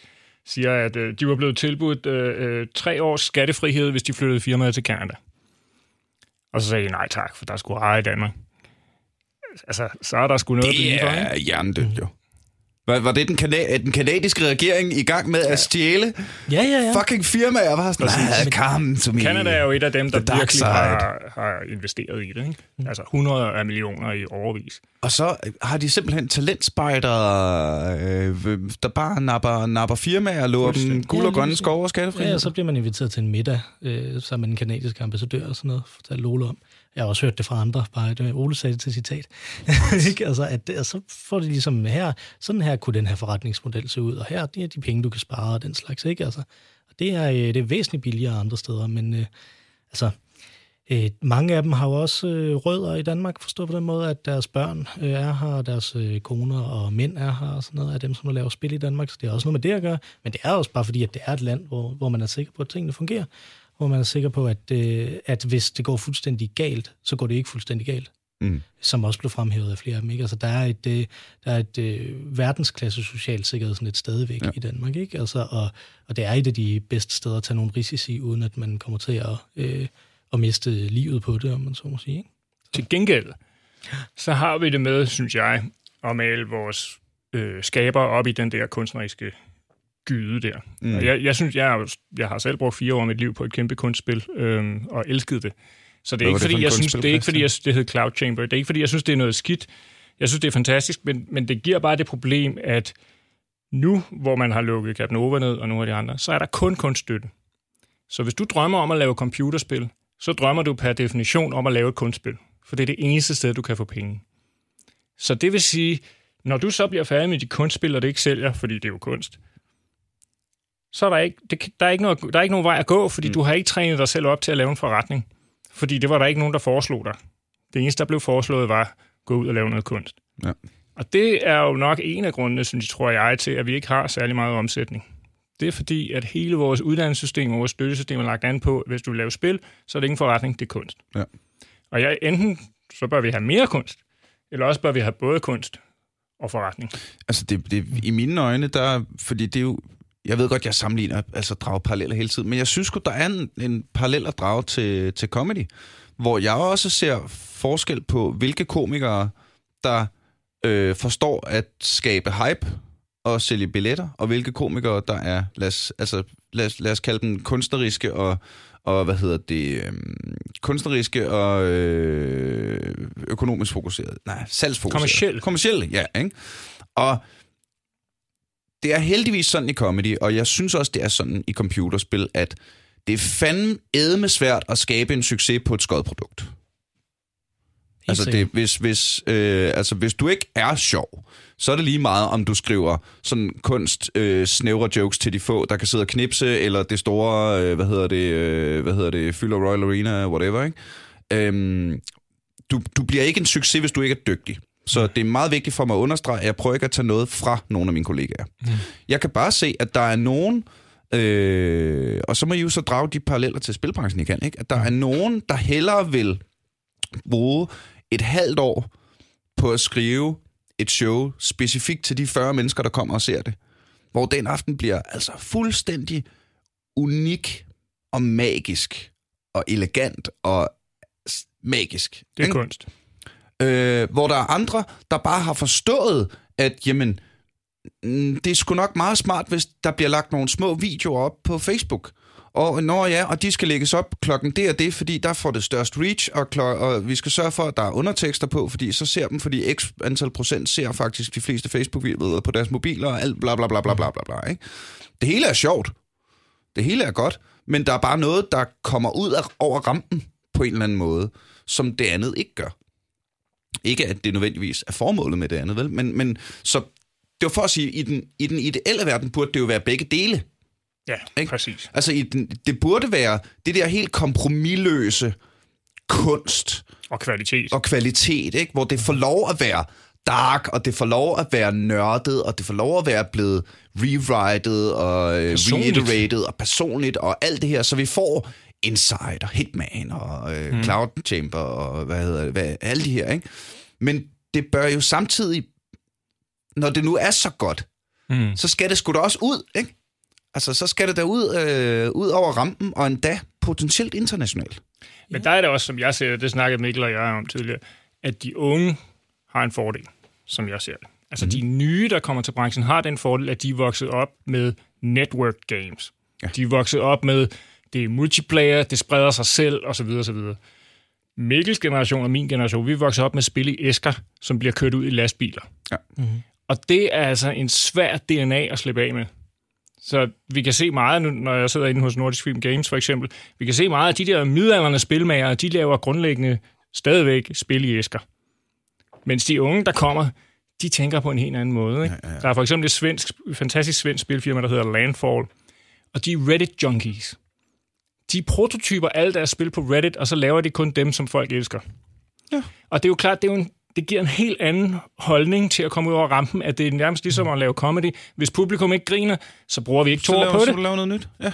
siger, at øh, de var blevet tilbudt øh, øh, tre års skattefrihed, hvis de flyttede firmaet til Canada. Og så sagde de nej tak, for der skulle eje i Danmark. Altså, så er der sgu noget Det er hjernedødt, jo. Var, var det den, kana- den kanadiske regering i gang med at stjæle ja, ja, ja. fucking firmaer? Var sådan, nah, come to me. Canada er jo et af dem, der virkelig side. har, har investeret i det. Ikke? Altså 100 af millioner i overvis. Og så har de simpelthen talentspejdere, øh, der bare napper, napper firmaer og lover dem guld og grønne skove og skattefri. Ja, og så bliver man inviteret til en middag øh, sammen med den kanadiske ambassadør og sådan noget, fortalte Ole om. Jeg har også hørt det fra andre, bare det, øh, Ole sagde det til citat. Ikke? altså, at, det- så får de ligesom her, sådan her kunne den her forretningsmodel se ud, og her det er de penge, du kan spare og den slags. Ikke? Altså, og det er, øh, det er væsentligt billigere andre steder, men øh, altså, øh, mange af dem har jo også øh, rødder i Danmark, forstået på den måde, at deres børn øh, er her, deres øh, koner og mænd er her, og sådan noget af dem, som laver spil i Danmark, så det er også noget med det at gøre. Men det er også bare fordi, at det er et land, hvor, hvor man er sikker på, at tingene fungerer, hvor man er sikker på, at, øh, at hvis det går fuldstændig galt, så går det ikke fuldstændig galt Mm. som også blev fremhævet af flere af dem. Ikke? Altså, der er et, øh, der er et øh, verdensklasse socialt sikkerhedsnet stadigvæk Ja. i Danmark. Ikke? Altså, og, og det er et af de bedste steder at tage nogle risici, uden at man kommer til at, øh, at miste livet på det, om man så må sige. Ikke? Til gengæld, så har vi det med, synes jeg, at male vores øh, skaber op i den der kunstneriske gyde der. Mm. Mm. Jeg, jeg synes, jeg, jeg har selv brugt fire år af mit liv på et kæmpe kunstspil, øhm, og elsket det. Så det er Hvad ikke fordi, jeg synes, det er ikke fordi, jeg det hedder Cloud Chamber. Det er ikke fordi, jeg synes, det er noget skidt. Jeg synes, det er fantastisk, men, men det giver bare det problem, at nu, hvor man har lukket Capnova ned og nogle af de andre, så er der kun kunststøtte. Så hvis du drømmer om at lave computerspil, så drømmer du per definition om at lave et kunstspil. For det er det eneste sted, du kan få penge. Så det vil sige, når du så bliver færdig med dit kunstspil, og det ikke sælger, fordi det er jo kunst, så er der ikke, det, der er ikke, noget, der er ikke nogen vej at gå, fordi mm. du har ikke trænet dig selv op til at lave en forretning. Fordi det var der ikke nogen, der foreslog dig. Det eneste, der blev foreslået, var gå ud og lave noget kunst. Ja. Og det er jo nok en af grundene, synes jeg, tror jeg, til, at vi ikke har særlig meget omsætning. Det er fordi, at hele vores uddannelsessystem og vores støttesystem er lagt an på, at hvis du laver spil, så er det ingen forretning, det er kunst. Ja. Og jeg enten så bør vi have mere kunst. Eller også bør vi have både kunst og forretning. Altså, det, det, i mine øjne, der, fordi det er jo, jeg ved godt, jeg sammenligner, altså drager paralleller hele tiden, men jeg synes godt der er en, en parallel at drage til, til comedy, hvor jeg også ser forskel på, hvilke komikere, der øh, forstår at skabe hype og sælge billetter, og hvilke komikere, der er, lad os, altså, lad os, lad os kalde dem kunstneriske og, og hvad hedder det, øh, kunstneriske og øh, økonomisk fokuseret. Nej, salgsfokuseret. Kommercielle. Kommercielle, ja. Ikke? Og det er heldigvis sådan i comedy, og jeg synes også, det er sådan i computerspil, at det er fandme edme svært at skabe en succes på et skodprodukt. Altså, det, hvis, hvis, øh, altså, hvis du ikke er sjov, så er det lige meget, om du skriver sådan kunst, øh, snævre jokes til de få, der kan sidde og knipse, eller det store, øh, hvad hedder det, øh, hvad hedder det, Fylder Royal Arena, whatever, ikke? Øhm, du, du bliver ikke en succes, hvis du ikke er dygtig. Så det er meget vigtigt for mig at understrege, at jeg prøver ikke at tage noget fra nogle af mine kollegaer. Mm. Jeg kan bare se, at der er nogen, øh, og så må I jo så drage de paralleller til spilbranchen, I kan, ikke? At der er nogen, der hellere vil bruge et halvt år på at skrive et show specifikt til de 40 mennesker, der kommer og ser det. Hvor den aften bliver altså fuldstændig unik og magisk og elegant og magisk. Det er ikke? kunst øh, hvor der er andre, der bare har forstået, at jamen, mm, det er sgu nok meget smart, hvis der bliver lagt nogle små videoer op på Facebook. Og når ja, og de skal lægges op klokken det og det, fordi der får det størst reach, og, klo- og vi skal sørge for, at der er undertekster på, fordi så ser dem, fordi x antal procent ser faktisk de fleste Facebook-videoer på deres mobiler, og alt bla bla bla bla bla bla bla, ikke? Det hele er sjovt. Det hele er godt, men der er bare noget, der kommer ud af, over rampen på en eller anden måde, som det andet ikke gør. Ikke at det nødvendigvis er formålet med det andet, vel? Men, men så det var for at sige, i den, i den ideelle verden burde det jo være begge dele. Ja, Ikke? præcis. Altså, i den, det burde være det der helt kompromilløse kunst Og kvalitet. og kvalitet, ikke? hvor det får lov at være dark, og det får lov at være nørdet, og det får lov at være blevet rewritet og øh, reiterated og personligt og alt det her, så vi får Inside og Hitman og øh, mm. Cloud Chamber og hvad hedder det, hvad, alle de her, ikke? Men det bør jo samtidig, når det nu er så godt, Mm. så skal det sgu da også ud, ikke? Altså, så skal det da ud, øh, ud over rampen, og endda potentielt internationalt. Men der er det også, som jeg ser det, det snakkede Mikkel og jeg om tidligere, at de unge har en fordel, som jeg ser det. Altså mm. de nye, der kommer til branchen, har den fordel, at de er vokset op med network games. Ja. De er vokset op med, det er multiplayer, det spreder sig selv, osv. osv. Mikkels generation og min generation, vi vokset op med spil i æsker, som bliver kørt ud i lastbiler. Ja. Mm-hmm. Og det er altså en svær DNA at slippe af med. Så vi kan se meget, nu, når jeg sidder inde hos Nordic Film Games for eksempel, vi kan se meget af de der midaldrende spilmagere, de laver grundlæggende stadigvæk spil i æsker. Mens de unge, der kommer, de tænker på en helt anden måde. Ikke? Ja, ja, ja. Der er for eksempel et svensk, fantastisk svensk spilfirma, der hedder Landfall, og de er Reddit-junkies. De prototyper alle deres spil på Reddit, og så laver de kun dem, som folk elsker. Ja. Og det er jo klart, det, er jo en, det giver en helt anden holdning til at komme ud over rampen, at det er nærmest ligesom at lave comedy. Hvis publikum ikke griner, så bruger vi ikke to Så år på så det. du laver noget nyt. Ja.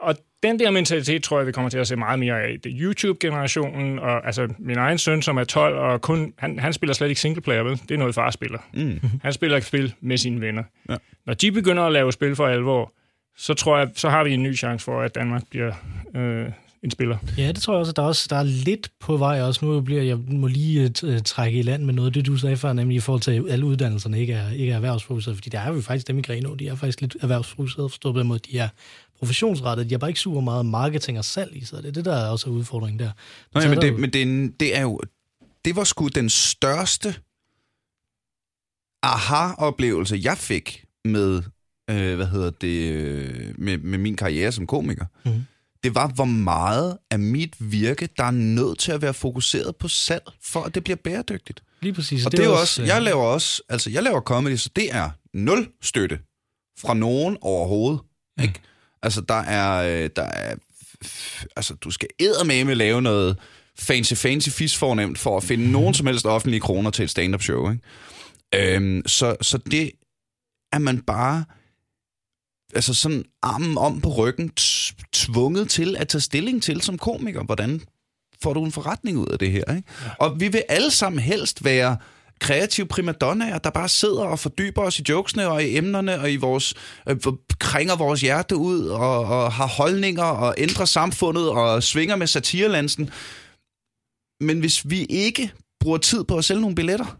Og den der mentalitet tror jeg, vi kommer til at se meget mere af. Det er YouTube-generationen, og altså min egen søn, som er 12, og kun, han, han spiller slet ikke singleplayer, vel? Det er noget, far spiller. Mm. Han spiller ikke spil med sine venner. Ja. Når de begynder at lave spil for alvor, så tror jeg, så har vi en ny chance for, at Danmark bliver øh, en spiller. Ja, det tror jeg også, at der, er også, der er lidt på vej også. Nu bliver jeg må lige uh, trække i land med noget af det, du sagde før, nemlig i forhold til, at alle uddannelserne ikke er, ikke er erhvervsfokuseret, fordi der er jo faktisk dem i Grenå, de er faktisk lidt erhvervsfokuseret, forstået på den måde, de er professionsrettet, de har bare ikke super meget marketing og salg i sig. Det er det, der er også udfordringen der. Nå, ja, er men, det, jo- men det, er det er jo... Det var sgu den største aha-oplevelse, jeg fik med, øh, hvad hedder det, øh, med, med min karriere som komiker. Mhm. Det var, hvor meget af mit virke, der er nødt til at være fokuseret på salg, for at det bliver bæredygtigt. Lige præcis. Og det, det er også, øh, jeg laver også, altså jeg laver comedy, så det er nul støtte fra nogen overhovedet. Mm. Ikke? Altså der er, øh, der er, altså du skal eddermame lave noget fancy fancy fis fornemt for at finde nogen som helst offentlige kroner til et stand-up show. Ikke? Øhm, så, så det er man bare altså sådan armen om på ryggen tvunget til at tage stilling til som komiker. Hvordan får du en forretning ud af det her. Ikke? Ja. Og vi vil alle sammen helst være kreative primadonnaer, der bare sidder og fordyber os i jokesene og i emnerne og i vores, øh, kringer vores hjerte ud og, og har holdninger og ændrer samfundet og svinger med satirelansen. Men hvis vi ikke bruger tid på at sælge nogle billetter,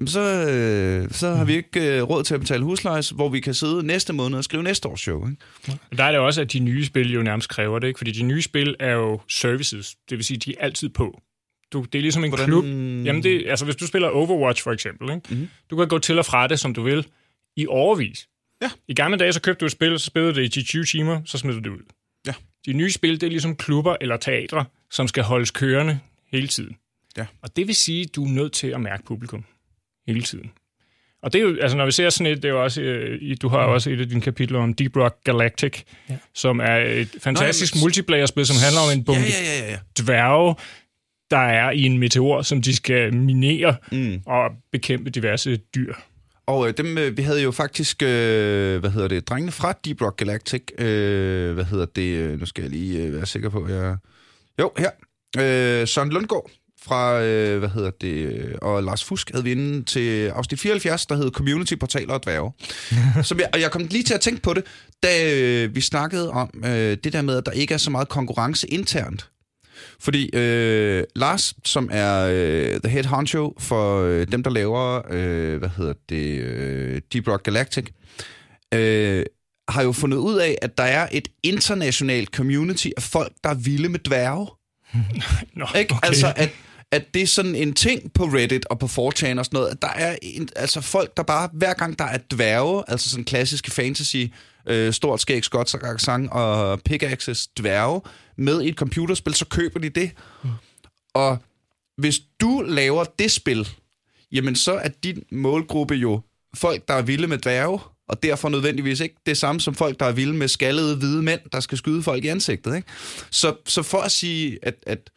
jamen så, øh, så har vi ikke øh, råd til at betale husleje, hvor vi kan sidde næste måned og skrive næste års show. Ikke? Der er det også, at de nye spil jo nærmest kræver det, ikke? fordi de nye spil er jo services, det vil sige, de er altid på. Du, det er ligesom en Hvordan- klub. Jamen det, altså hvis du spiller Overwatch for eksempel, ikke? Mm-hmm. du kan gå til og fra det, som du vil, i overvis. Ja. I gamle dage, så købte du et spil, så spillede det i 20 timer, så smed du det ud. Ja. De nye spil, det er ligesom klubber eller teatre, som skal holdes kørende hele tiden. Ja. Og det vil sige, at du er nødt til at mærke publikum hele tiden. Og det er jo, altså når vi ser sådan et, det er jo også, øh, i- du har jo også et af dine kapitler om Deep Rock Galactic, ja. Ja. som er et fantastisk Nå, jamen, multiplayer-spil, som handler om en bunke Ja, ja, ja, ja. dværge, der er i en meteor, som de skal minere Mm. og bekæmpe diverse dyr. Og øh, dem, øh, vi havde jo faktisk, øh, hvad hedder det, drengene fra Deep Rock Galactic, øh, hvad hedder det, øh, nu skal jeg lige øh, være sikker på, jeg... Jo, her. Øh, Søren Lundgaard fra, øh, hvad hedder det, øh, og Lars Fusk havde vi inde til afsnit 74, der hed Community Portaler og Dværge. Som jeg, og jeg kom lige til at tænke på det, da øh, vi snakkede om øh, det der med, at der ikke er så meget konkurrence internt. Fordi øh, Lars, som er øh, the head honcho for øh, dem, der laver, øh, hvad hedder det, øh, Deep Rock Galactic, øh, har jo fundet ud af, at der er et internationalt community af folk, der er vilde med dværge. Nå, Ikke? Okay. Altså, at, at det er sådan en ting på Reddit og på 4chan og sådan noget, at der er en, altså folk, der bare, hver gang der er dværge, altså sådan klassiske fantasy, øh, stort skæg, skotsk accent og pickaxes dværge, med i et computerspil, så køber de det. Mm. Og hvis du laver det spil, jamen så er din målgruppe jo folk, der er vilde med dværge, og derfor nødvendigvis ikke det samme som folk, der er vilde med skaldede hvide mænd, der skal skyde folk i ansigtet. Ikke? Så, så for at sige, at, at, at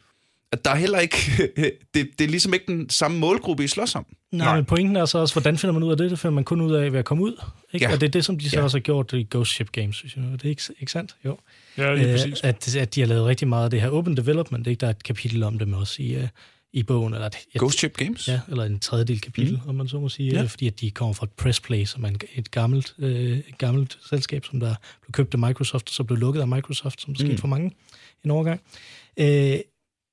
der er heller ikke... det, det er ligesom ikke den samme målgruppe, I slås om. Nej, Nej. men pointen er så også, hvordan finder man ud af det? Det finder man kun ud af ved at komme ud. Ikke? Ja. Og det er det, som de så Ja. også har gjort i Ghost Ship Games. Synes jeg. Det er ikke, ikke sandt? Jo. Ja, lige Øh, præcis. at, at de har lavet rigtig meget af det her open development. Ikke? Der er et kapitel om dem også i, uh, i bogen. Eller et, et, Ghost Ship Games? Ja, eller en tredjedel kapitel, mm. om man så må sige, Ja. ja. fordi at de kommer fra Pressplay, som er en- et gammelt, øh, et gammelt selskab, som der blev købt af Microsoft, og så blev lukket af Microsoft, som der skete Mm. for mange en overgang. Øh,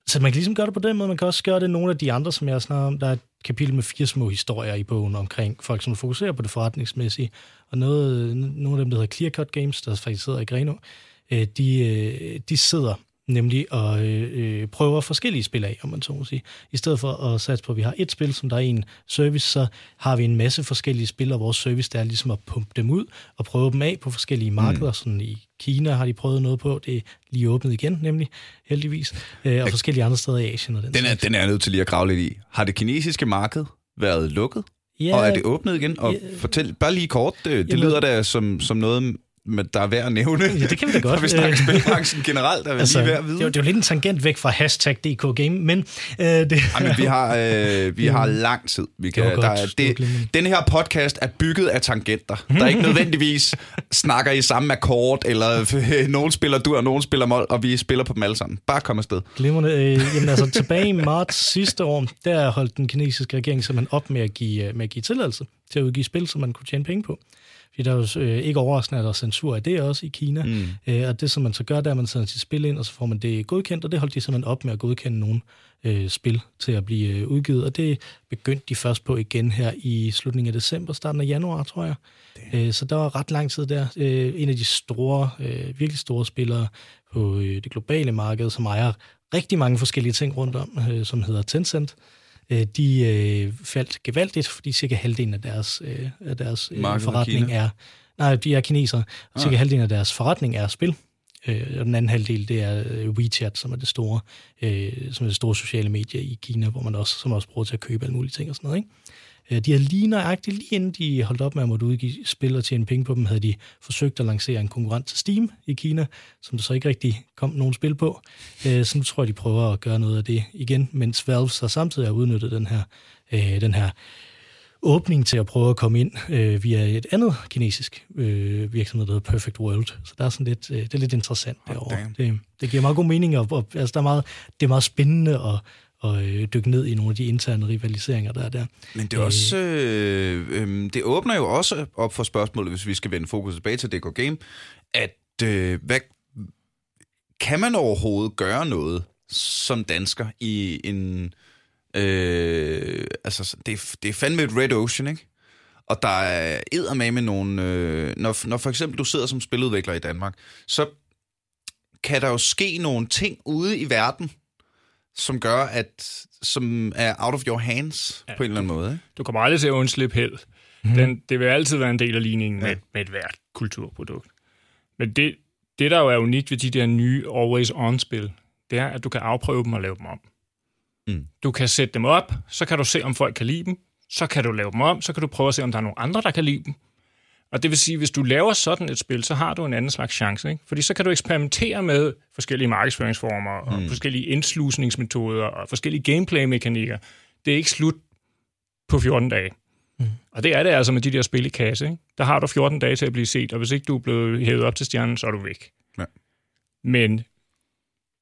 så man kan ligesom gøre det på den måde, man kan også gøre det nogle af de andre, som jeg snakker om. Der er et kapitel med fire små historier i bogen omkring folk, som fokuserer på det forretningsmæssige, og noget, nogle af dem, der hedder Clearcut Games, der faktisk sidder i Greno, øh, de, øh, de sidder nemlig og øh, øh, prøver forskellige spil af, om man så må sige. I stedet for at satse på, at vi har et spil, som der er en service, så har vi en masse forskellige spil, og vores service der er ligesom at pumpe dem ud og prøve dem af på forskellige markeder. Mm. Sådan i Kina har de prøvet noget på, det er lige åbnet igen, nemlig heldigvis, øh, og forskellige andre steder i Asien. Og den Den er, den er jeg nødt til lige at grave lidt i. Har det kinesiske marked været lukket? ja, Og er det åbnet igen? Og Ja. fortæl bare lige kort, det, det Jamen- lyder da som, som noget, men der er værd at nævne. Ja, det kan vi da godt. Når vi snakker Øh, spilbranchen generelt, der er altså, lige værd at vide. det, er jo- det er jo lidt en tangent væk fra hashtag DK Game, men øh, det... Jamen, vi har, øh, vi har lang tid. Vi kan, Det var der godt. er, Det den her podcast er bygget af tangenter. Der er ikke nødvendigvis snakker i samme akkord, eller øh, nogen spiller dur, og nogen spiller mål, og vi spiller på dem alle sammen. Bare kom afsted. Glimrende. Øh, jamen altså, tilbage i marts sidste år, der holdt den kinesiske regering simpelthen op med at give, øh, med at give tilladelse til at udgive spil, som man kunne tjene penge på. Fordi der er jo øh, ikke overraskende, at der er censur af det også i Kina. Mm. Øh, og det, som man så gør, det er, at man sender sit spil ind, og så får man det godkendt, og det holdt de simpelthen op med at godkende nogle øh, spil til at blive øh, udgivet. Og det begyndte de først på igen her i slutningen af december, starten af januar, tror jeg. Øh, så der var ret lang tid der. Øh, en af de store, øh, virkelig store spillere på øh, det globale marked, som ejer rigtig mange forskellige ting rundt om, øh, som hedder Tencent, øh, de øh, faldt gevaldigt, fordi cirka halvdelen af deres, øh, af deres øh, forretning er... Nej, de er kinesere. Cirka halvdelen af deres forretning er spil. Øh, og den anden halvdel, det er øh, WeChat, som er det store, øh, som er det store sociale medie i Kina, hvor man også, som også bruger til at købe alle mulige ting og sådan noget. Ikke? Øh, De havde lige nøjagtigt, lige inden de holdt op med at måtte udgive spil og tjene penge på dem, havde de forsøgt at lancere en konkurrent til Steam i Kina, som der så ikke rigtig kom nogen spil på. Øh, Så nu tror jeg, de prøver at gøre noget af det igen, mens Valve så samtidig har udnyttet den her, øh, den her åbning til at prøve at komme ind øh, via et andet kinesisk øh, virksomhed, der hedder Perfect World. Så der er sådan lidt, øh, det er lidt interessant Oh, derovre. damn. Det, det giver meget god mening, og, og altså, der er meget, det er meget spændende at, at øh, dykke ned i nogle af de interne rivaliseringer, der er der. Men det er også, øh, øh, det åbner jo også op for spørgsmålet, hvis vi skal vende fokus tilbage til DK Game, at øh, hvad, kan man overhovedet gøre noget som dansker i en... Øh, altså, det, er- det er fandme et red ocean, ikke? Og der er eddermame med nogle... Øh, når, når for eksempel du sidder som spiludvikler i Danmark, så kan der jo ske nogle ting ude i verden, som gør, at som er out of your hands ja. på en eller anden måde. Ikke? Du kommer aldrig til at undslippe held. Mm. Den, det vil altid være en del af ligningen ja. med, med et hvert kulturprodukt. Men det, det, der jo er unikt ved de der nye always-on-spil, det er, at du kan afprøve dem og lave dem om. Mm. Du kan sætte dem op, så kan du se, om folk kan lide dem. Så kan du lave dem om, så kan du prøve at se, om der er nogle andre, der kan lide dem. Og det vil sige, hvis du laver sådan et spil, så har du en anden slags chance. Ikke? Fordi så kan du eksperimentere med forskellige markedsføringsformer, og forskellige indslusningsmetoder, og forskellige gameplay-mekanikker. Det er ikke slut på 14 dage. Mm. Og det er det altså med de der spil i kasse. Ikke? Der har du 14 dage til at blive set, og hvis ikke du er blevet hævet op til stjernen, så er du væk. Ja. Men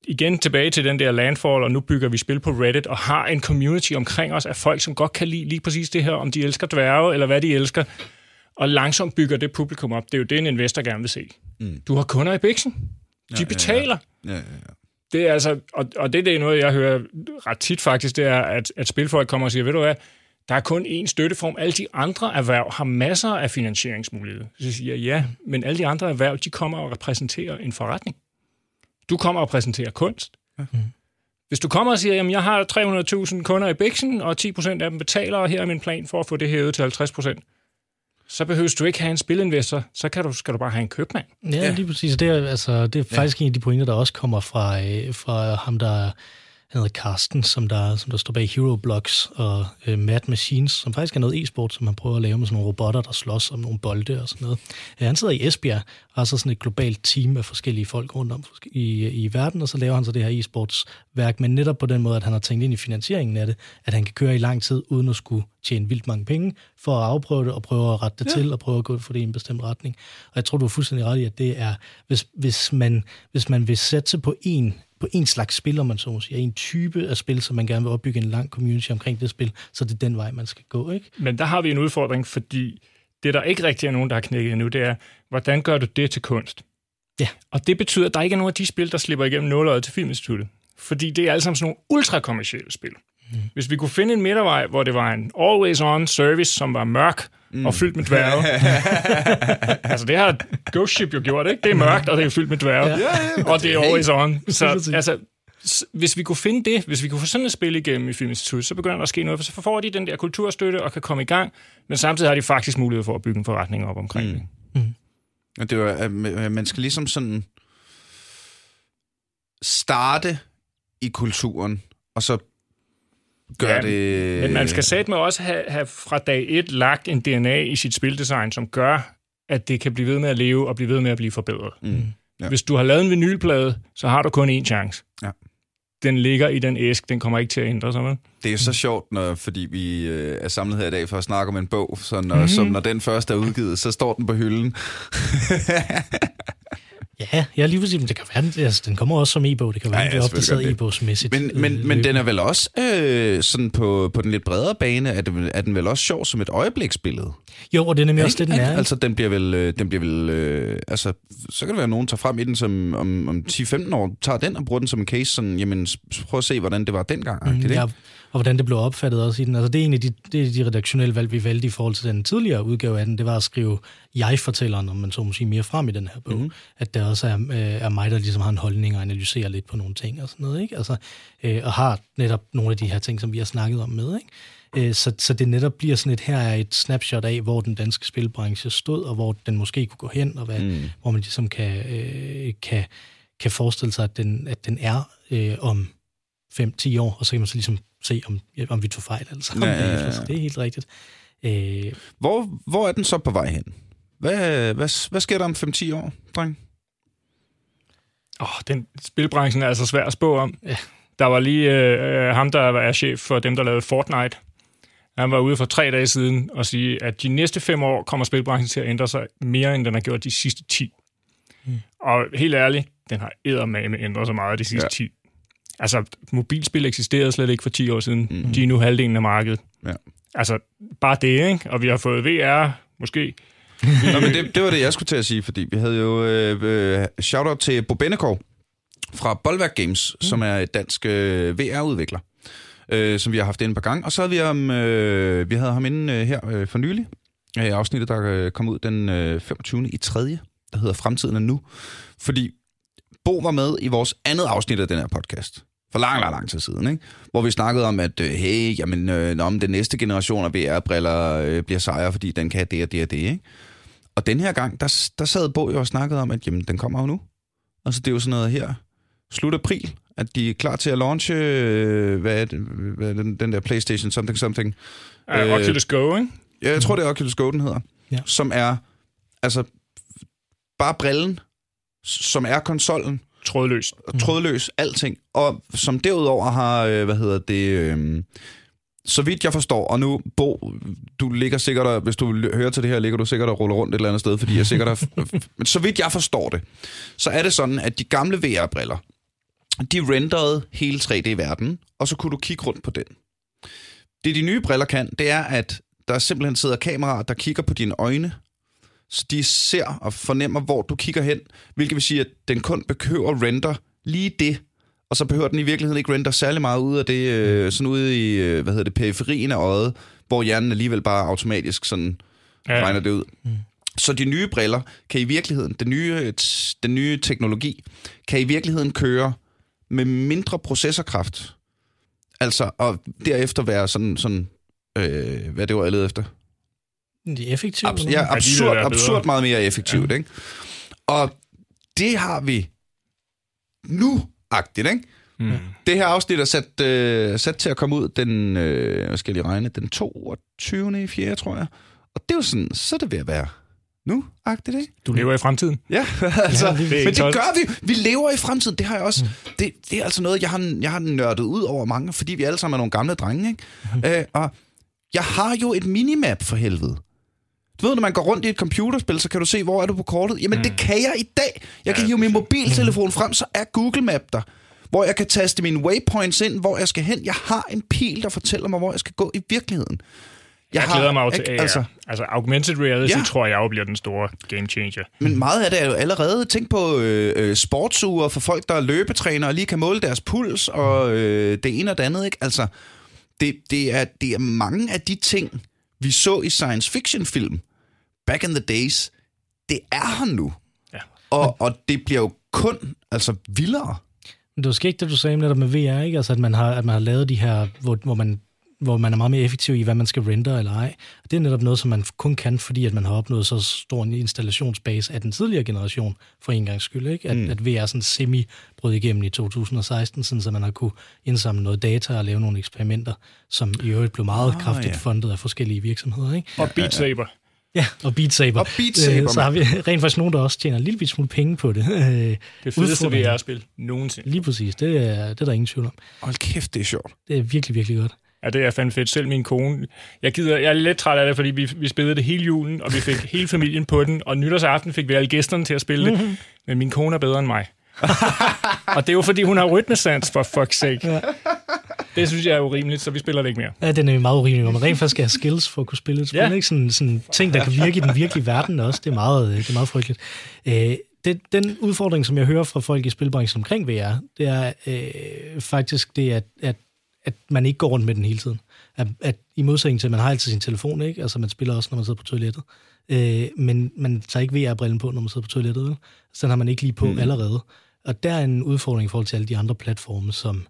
igen tilbage til den der landfall, og nu bygger vi spil på Reddit, og har en community omkring os af folk, som godt kan lide lige præcis det her, om de elsker dværge, eller hvad de elsker, og langsomt bygger det publikum op. Det er jo det, en investor gerne vil se. Mm. Du har kunder i biksen. De ja, ja. betaler. Ja, ja, ja. Det er altså, og, og det, det er noget, jeg hører ret tit faktisk, det er, at, at spilfolk kommer og siger, ved du hvad, der er kun én støtteform. Alle de andre erhverv har masser af finansieringsmuligheder. Så siger jeg, ja, men alle de andre erhverv, de kommer og repræsenterer en forretning. Du kommer og præsenterer kunst. Ja. Hvis du kommer og siger, jamen jeg har 300.000 kunder i Bixen, og 10% af dem betaler, og her er min plan for at få det hævet til 50%, så behøver du ikke have en spilinvestor, så kan du, skal du bare have en købmand. Ja, ja. lige præcis. Det er, altså, det er faktisk en af de pointer, der også kommer fra, øh, fra ham, der han hedder Carsten, som der, som der står bag Hero Blocks og øh, Mad Machines, som faktisk er noget e-sport, som man prøver at lave med sådan nogle robotter, der slås om nogle bolde og sådan noget. Ja, han sidder i Esbjerg og har så sådan et globalt team af forskellige folk rundt om i, i verden, og så laver han så det her e-sportsværk, men netop på den måde, at han har tænkt ind i finansieringen af det, at han kan køre i lang tid, uden at skulle tjene vildt mange penge, for at afprøve det og prøve at rette det ja. til, og prøve at gå for det i en bestemt retning. Og jeg tror, du er fuldstændig ret i, at det er, hvis, hvis, man, hvis man vil sætte på en på en slags spil, om man så må sige, en type af spil, som man gerne vil opbygge en lang community omkring det spil, så det er den vej, man skal gå, ikke? Men der har vi en udfordring, fordi det, der ikke rigtig er nogen, der har knækket endnu, det er, hvordan gør du det til kunst? Ja. Og det betyder, at der ikke er nogen af de spil, der slipper igennem nåløjet til Filminstituttet. Fordi det er alle sammen sådan nogle ultrakommercielle spil. Mm. Hvis vi kunne finde en midtervej, hvor det var en always-on service, som var mørk mm. og fyldt med dværge. altså det har Ghost Ship jo gjort, ikke? Det er mørkt, og det er fyldt med dværge. Ja, ja, og det er always on. Så altså, hvis vi kunne finde det, hvis vi kunne få sådan et spil igennem i Filminstituttet, så begynder der at ske noget, for så får de den der kulturstøtte og kan komme i gang, men samtidig har de faktisk mulighed for at bygge en forretning op omkring mm. det. Ja, Det var, man skal ligesom sådan starte i kulturen, og så gør Ja, det... Men man skal satme også have, have fra dag et lagt en DNA i sit spildesign, som gør, at det kan blive ved med at leve og blive ved med at blive forbedret. Mm. Ja. Hvis du har lavet en vinylplade, så har du kun én chance. Ja. Den ligger i den æsk, den kommer ikke til at ændre sig, vel? Det er så sjovt, når, fordi vi øh, er samlet her i dag for at snakke om en bog, så når, mm. som når den først er udgivet, så står den på hylden. Ja, ja lige præcis. Men det kan være, den, altså, den kommer også som e-bog. Det kan være, Ja, ja, ja, den bliver opdateret e-bogsmæssigt. Men, men, men den er vel også øh, sådan på, på den lidt bredere bane, er, det, er den vel også sjov som et øjebliksbillede? Jo, og det er nemlig også det, den er. Altså, den bliver vel... øh, Den bliver vel øh, altså, så kan det være, at nogen tager frem i den som om, om 10-15 år, tager den og bruger den som en case, sådan, jamen, prøv at se, hvordan det var dengang. Mm, det, ja, og hvordan det blev opfattet også i den. Altså, det er en af de, det er de redaktionelle valg, vi valgte i forhold til den tidligere udgave af den. Det var at skrive jeg-fortælleren, om man så må sige, mere frem i den her bog. Mhm. Mm. At der også er, øh, er mig, der ligesom har en holdning og analyserer lidt på nogle ting og sådan noget. Ikke? Altså, øh, og har netop nogle af de her ting, som vi har snakket om med. Ikke? Øh, Så, så det netop bliver sådan et, her er et snapshot af, hvor den danske spilbranche stod, og hvor den måske kunne gå hen, og hvad, mm. hvor man ligesom kan, øh, kan, kan forestille sig, at den, at den er øh, om 5-10 år, og så kan man så ligesom se, om, om vi tog fejl eller sammen. Ja, ja, ja, ja. Så det er helt rigtigt. Øh, Hvor, hvor er den så på vej hen? Hvad, hvad, hvad sker der om 5-10 år, dreng? Åh, den spilbranchen er altså svær at spå om. Ja. Der var lige øh, øh, ham, der er chef for dem, der lavede Fortnite. Han var ude for tre dage siden og sige, at de næste fem år kommer spilbranchen til at ændre sig mere, end den har gjort de sidste 10. Mm. Og helt ærligt, den har eddermame ændret sig meget de sidste ja. 10. Altså, mobilspil eksisterede slet ikke for 10 år siden. Mm. De er nu halvdelen af markedet. Ja. Altså, bare det, ikke? Og vi har fået VR, måske. Nå, men det, det var det, jeg skulle til at sige, fordi vi havde jo øh, øh, shout-out til Bo Bennekov fra Bolværk Games, mm. som er et dansk øh, VR-udvikler, øh, som vi har haft inde et par gange. Og så havde vi, ham, øh, vi havde ham inde øh, her øh, for nylig, øh, afsnittet, der øh, kom ud den øh, 25. i 3., der hedder Fremtiden er nu. Fordi Bo var med i vores andet afsnit af den her podcast. For lang, lang, lang tid siden, ikke? Hvor vi snakkede om, at øh, hey, jamen, øh, nå, om den næste generation af VR-briller øh, bliver sejre, fordi den kan det og det og det, ikke? Og den her gang, der, der sad Bo jo og snakkede om, at jamen, den kommer jo nu. Altså, det er jo sådan noget her, slut april, at de er klar til at launche, øh, hvad er, det, hvad er den, den der PlayStation something something. Uh, Øh, Oculus Go, ikke? Ja, jeg tror, det er Oculus Go, den hedder. Ja. Som er, altså, bare brillen, som er konsollen, Trådløst. og trådløs, alting. Og som derudover har, øh, hvad hedder det, øh, så vidt jeg forstår, og nu, Bo, du ligger sikkert, og, hvis du hører til det her, ligger du sikkert og ruller rundt et eller andet sted, fordi jeg sikkert har, men så vidt jeg forstår det, så er det sådan, at de gamle VR-briller, de renderede hele 3D-verdenen, og så kunne du kigge rundt på den. Det de nye briller kan, det er, at der simpelthen sidder kameraer, der kigger på dine øjne, så de ser og fornemmer, hvor du kigger hen, hvilket vil sige, at den kun behøver render lige det, og så behøver den i virkeligheden ikke render særlig meget ud af det, øh, sådan ude i, øh, hvad hedder det, periferien af øjet, hvor hjernen alligevel bare automatisk sådan ja. Regner det ud. Mm. Så de nye briller kan i virkeligheden, den nye, den nye teknologi, kan i virkeligheden køre med mindre processorkraft. Altså, og derefter være sådan, sådan øh, hvad det var, jeg led efter? Det er effektivt. Abs- ja, absurd, være absurd meget mere effektivt, ja. ikke? Og det har vi nu-agtigt, ikke? Mm. Det her afsnit er sat, øh, sat til at komme ud den, øh, hvad skal jeg lige regne, den 22. i 4. tror jeg. Og det er jo sådan, så er det ved at være nu-agtigt, ikke? Du lever i fremtiden. Ja, altså, Ja, ja, det men det gør vi. Vi lever i fremtiden. Det har jeg også. Mm. Det, det er altså noget, jeg har, jeg har nørdet ud over mange, fordi vi alle sammen er nogle gamle drenge, ikke? Mm. Øh, og jeg har jo et minimap for helvede. Du ved, når man går rundt i et computerspil, så kan du se, hvor er du på kortet. Jamen, mm. det kan jeg i dag. Jeg kan Ja, hive min mobiltelefon frem, så er Google Map der. Hvor jeg kan taste mine waypoints ind, hvor jeg skal hen. Jeg har en pil, der fortæller mig, hvor jeg skal gå i virkeligheden. Jeg, jeg glæder mig jo til? AR. Altså, altså augmented reality Ja. ja. tror jeg jo bliver den store game changer. Men meget af det er jo allerede. Tænk på øh, øh, sportsure for folk, der er løbetræner og lige kan måle deres puls og øh, det ene og det andet. Ikke? Altså, det, det, er, det er mange af de ting, vi så i science fiction film back in the days, det er her nu. Ja. Og, og det bliver jo kun altså vildere. Men det var skægt, det du sagde netop med VR, ikke? Altså, at man har, at man har lavet de her, hvor, hvor, man, hvor man er meget mere effektiv i, hvad man skal render eller ej. Og det er netop noget, som man kun kan, fordi at man har opnået så stor en installationsbase af den tidligere generation, for en gang skyld. Ikke? At, mm. at VR sådan semi brød igennem i 2016, sådan, så man har kunne indsamle noget data og lave nogle eksperimenter, som i øvrigt blev meget Ah, kraftigt ja. fundet af forskellige virksomheder. Ikke? Og Beat Saber. Ja, og Beat Saber. Og Beat Saber, Øh, så har vi rent faktisk nogen, der også tjener en lille smule penge på det. Øh, Det fedeste. VR-spil nogensinde. Lige præcis, det er, det er der ingen tvivl om. Hold kæft, det er sjovt. Det er virkelig, virkelig godt. Ja, det er fandme fedt. Selv min kone. Jeg, gider, jeg er lidt træt af det, fordi vi, vi spillede det hele julen, og vi fik hele familien på den, og nytårsaften fik vi alle gæsterne til at spille det. Men min kone er bedre end mig. og det er jo, fordi hun har rytmesans, for fuck's sake. Ja. Det synes jeg er urimeligt, så vi spiller det ikke mere. Ja, den er jo meget urimelig, hvor man rent faktisk skal have skills for at kunne spille et spil. Ja. Ikke sådan, sådan ting, der kan virke i den virkelige verden også. Det er meget, øh, det er meget frygteligt. Øh, det, den udfordring, som jeg hører fra folk i spilbranchen omkring VR, det er øh, faktisk det, at, at, at man ikke går rundt med den hele tiden. At, at i modsætning til, at man har altid sin telefon, ikke? Altså man spiller også, når man sidder på toilettet. Øh, men man tager ikke VR-brillen på, når man sidder på toilettet. Vel? Så den har man ikke lige på mm. allerede. Og der er en udfordring i forhold til alle de andre platforme, som,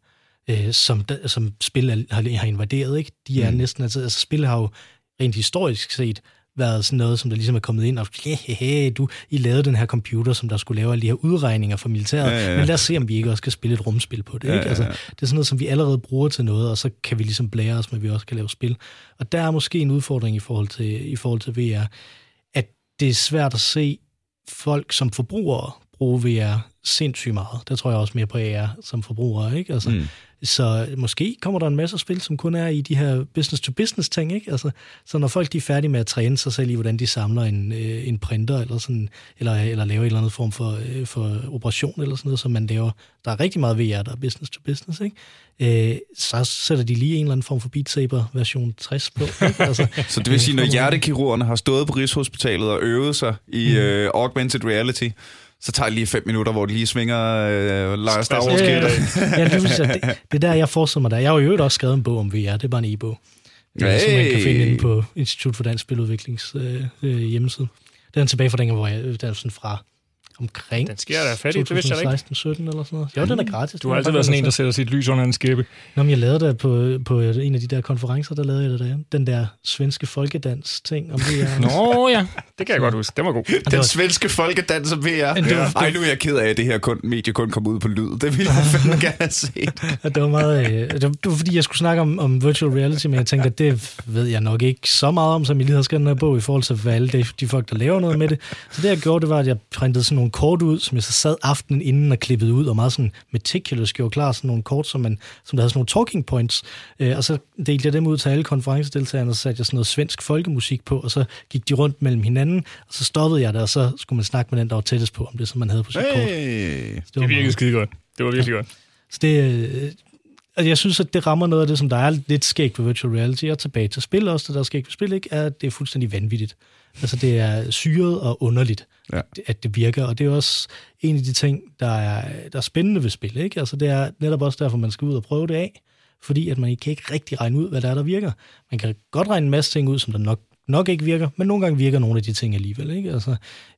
øh, som, som spil har, har invaderet. Ikke? De er mm. næsten, altså, altså spil har jo rent historisk set været sådan noget, som der ligesom er kommet ind og, hey, du, I lavede den her computer, som der skulle lave alle de her udregninger for militæret, Ja, ja, ja. men lad os se, om vi ikke også kan spille et rumspil på det. Ja, Ikke? ja, Altså, ja. det er sådan noget, som vi allerede bruger til noget, og så kan vi ligesom blære os med, at vi også kan lave spil. Og der er måske en udfordring i forhold til, i forhold til VR, at det er svært at se folk som forbrugere bruge VR sindssygt meget. Der tror jeg også mere på AR som forbruger, ikke? Altså, mm. Så måske kommer der en masse spil, som kun er i de her business-to-business ting, ikke? Altså, så når folk de er færdige med at træne sig selv i, hvordan de samler en, øh, en printer, eller, sådan, eller, eller laver en eller anden form for, øh, for operation, eller sådan noget, som man laver. Der er rigtig meget VR, der er business-to-business, ikke? Øh, så sætter de lige en eller anden form for Beat Saber version 60 på. Ikke? Altså, så det vil sige, når hjertekirurgerne har stået på Rigshospitalet og øvet sig i mm. øh, augmented reality, så tager det lige fem minutter, hvor de lige svinger øh, Lars Star Wars ja, ja, det, det, det er der, jeg forestiller mig der. Jeg har jo også skrevet en bog om VR, det er bare en e-bog. Er, hey. som man kan finde inde på Institut for Dansk Spiludviklings øh, øh, hjemmeside. Den er tilbage fra dengang, hvor jeg, den er sådan fra omkring den sker der fat i, det vidste jeg ikke. 17 eller sådan noget. Jo, den er gratis. Du har altid været sådan en, der sætter sit lys under en skæbe. Nå, men jeg lavede det på, på en af de der konferencer, der lavede jeg det der. Den der svenske folkedans-ting om VR. Nå ja, det kan jeg godt huske. Det var god. Den var... svenske folkedans om VR. Ja. Ej, nu er jeg ked af, at det her kun, medie kun kom ud på lyd. Det ville jeg fandme gerne have set. det var meget... Øh, det, var, det var fordi, jeg skulle snakke om, om virtual reality, men jeg tænkte, at det ved jeg nok ikke så meget om, som jeg lige har skrevet den her bog, i forhold til hvad alle de, de folk, der laver noget med det. Så det, jeg gjorde, det var, at jeg printede sådan nogle kort ud, som jeg så sad aftenen inden og klippede ud, og meget sådan meticulous gjorde klar sådan nogle kort, som, man, som der havde sådan nogle talking points. Øh, og så delte jeg dem ud til alle konferencedeltagerne, og så satte jeg sådan noget svensk folkemusik på, og så gik de rundt mellem hinanden, og så stoppede jeg der, og så skulle man snakke med den, der var tættest på, om det, som man havde på sit hey, kort. det, det virkede skide godt. Det var virkelig ja. godt. Så det, øh, altså jeg synes, at det rammer noget af det, som der er lidt skægt ved virtual reality, og tilbage til spil også, det der er skægt ved spil, ikke, er, at det er fuldstændig vanvittigt. Altså det er syret og underligt, ja. at det virker, og det er også en af de ting, der er, der er spændende ved spil. Ikke? Altså det er netop også derfor, man skal ud og prøve det af, fordi at man kan ikke rigtig regne ud, hvad der er, der virker. Man kan godt regne en masse ting ud, som der nok, nok ikke virker, men nogle gange virker nogle af de ting alligevel. Ikke? Altså,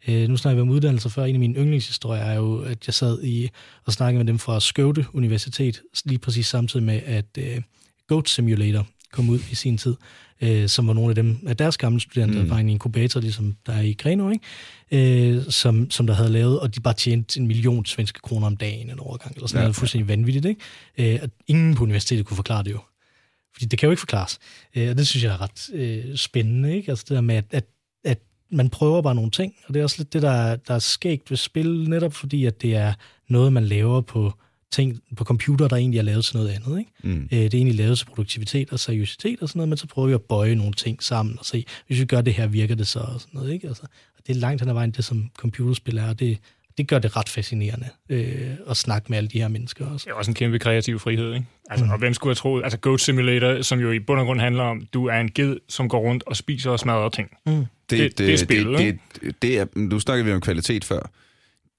øh, nu snakker vi om uddannelser før. En af mine yndlingshistorier er jo, at jeg sad i og snakkede med dem fra Skøvde Universitet, lige præcis samtidig med, at øh, Goat Simulator kom ud i sin tid øh, som var nogle af dem af deres gamle studerende, mm. der var en inkubator, ligesom der er i Greno, ikke? Øh, som, som der havde lavet, og de bare tjente en million svenske kroner om dagen en overgang, eller sådan ja, noget, fuldstændig vanvittigt, ikke? Øh, og ingen på universitetet kunne forklare det jo. Fordi det kan jo ikke forklares. Øh, og det synes jeg er ret øh, spændende, ikke? Altså det der med, at, at, at man prøver bare nogle ting, og det er også lidt det, der, der er skægt ved spil, netop fordi, at det er noget, man laver på ting på computer, der egentlig er lavet til noget andet. Ikke? Mm. Øh, det er egentlig lavet til produktivitet og seriøsitet og sådan noget, men så prøver vi at bøje nogle ting sammen og se, hvis vi gør det her, virker det så og sådan noget. Ikke? Altså, det er langt hen ad vejen det, som computerspil er, og det, det gør det ret fascinerende øh, at snakke med alle de her mennesker også. Det er også en kæmpe kreativ frihed, ikke? Altså, mm. Og hvem skulle have troet? Altså Goat Simulator, som jo i bund og grund handler om, du er en ged, som går rundt og spiser og smadrer ting. Mm. Det, det, det, det, er spillet, det, det, det er, nu snakker vi om kvalitet før.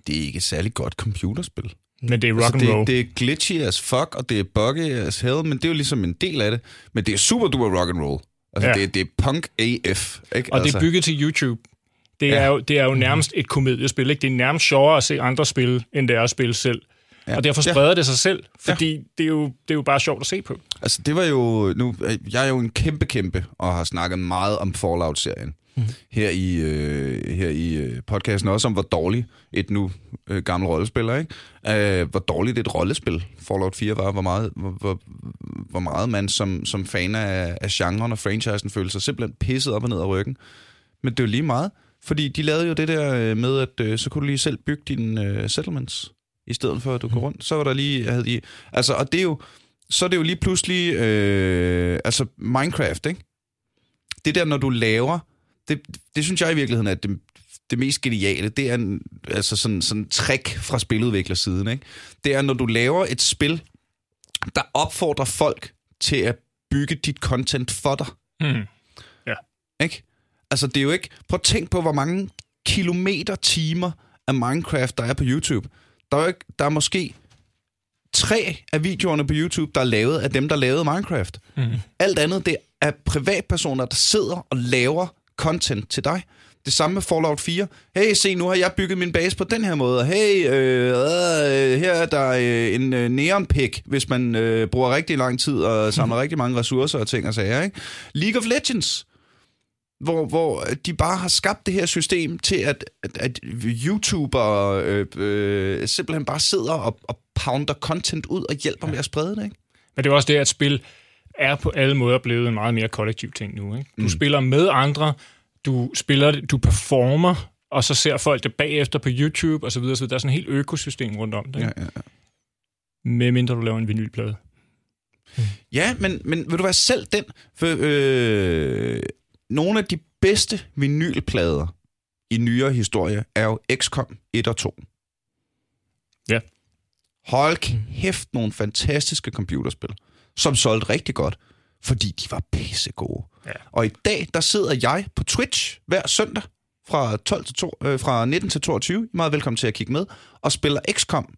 Det er ikke et særligt godt computerspil. Men det er rock altså, and roll. Det, det er glitchy as fuck, og det er buggy as hell, men det er jo ligesom en del af det. Men det er super duper rock and roll. Altså, ja. det, det er punk AF. Ikke? Og altså. det er bygget til YouTube. Det er, ja. jo, det er jo nærmest et komediespil. Ikke? Det er nærmest sjovere at se andre spille, end det er at spille selv. Ja. Og derfor spreder ja. det sig selv, fordi ja. det, er jo, det er jo bare sjovt at se på. Altså, det var jo... Nu, jeg er jo en kæmpe, kæmpe, og har snakket meget om Fallout-serien mm. her i, øh, her i øh, podcasten, også om hvor dårlig et nu øh, gammel rollespiller, ikke? Øh, hvor dårligt et rollespil Fallout 4 var, hvor meget, hvor, hvor, hvor meget man som, som fan af, af genren og franchisen følte sig simpelthen pisset op og ned af ryggen. Men det er jo lige meget, fordi de lavede jo det der øh, med, at øh, så kunne du lige selv bygge dine øh, settlements, i stedet for at du går mm. rundt. Så var der lige, havde de, altså, og det er jo, så er det jo lige pludselig, øh, altså Minecraft, ikke? Det der, når du laver det, det synes jeg i virkeligheden er det, det mest geniale. Det er en, altså sådan, sådan trick fra spiludviklersiden. Ikke? Det er, når du laver et spil, der opfordrer folk til at bygge dit content for dig. Mm. Ja. Ikke? Altså, det er jo ikke... Prøv at tænk på, hvor mange kilometer, timer af Minecraft, der er på YouTube. Der er, jo ikke, der er måske tre af videoerne på YouTube, der er lavet af dem, der lavede Minecraft. Mm. Alt andet, det er privatpersoner, der sidder og laver content til dig. Det samme med Fallout 4. Hey, se, nu har jeg bygget min base på den her måde. Hey, øh, øh, her er der øh, en øh, neon pick, hvis man øh, bruger rigtig lang tid og samler rigtig mange ressourcer og ting og sager. Ikke? League of Legends, hvor, hvor de bare har skabt det her system til, at, at, at YouTuber øh, øh, simpelthen bare sidder og, og pounder content ud og hjælper ja. med at sprede det. Ikke? Men det er også det, at spil er på alle måder blevet en meget mere kollektiv ting nu. Ikke? Du mm. spiller med andre, du spiller, du performer, og så ser folk det bagefter på YouTube og så videre. Så der er sådan et helt økosystem rundt om det. Ja, ikke? ja, ja. Med mindre du laver en vinylplade. Ja, men, men vil du være selv den? For øh, nogle af de bedste vinylplader i nyere historie er jo XCOM 1 og 2. Ja. Hold kæft, nogle fantastiske computerspil, som solgte rigtig godt, fordi de var pissegode. Ja. Og i dag, der sidder jeg på Twitch hver søndag fra, 12 til 2, øh, fra 19 til 22. I er meget velkommen til at kigge med. Og spiller XCOM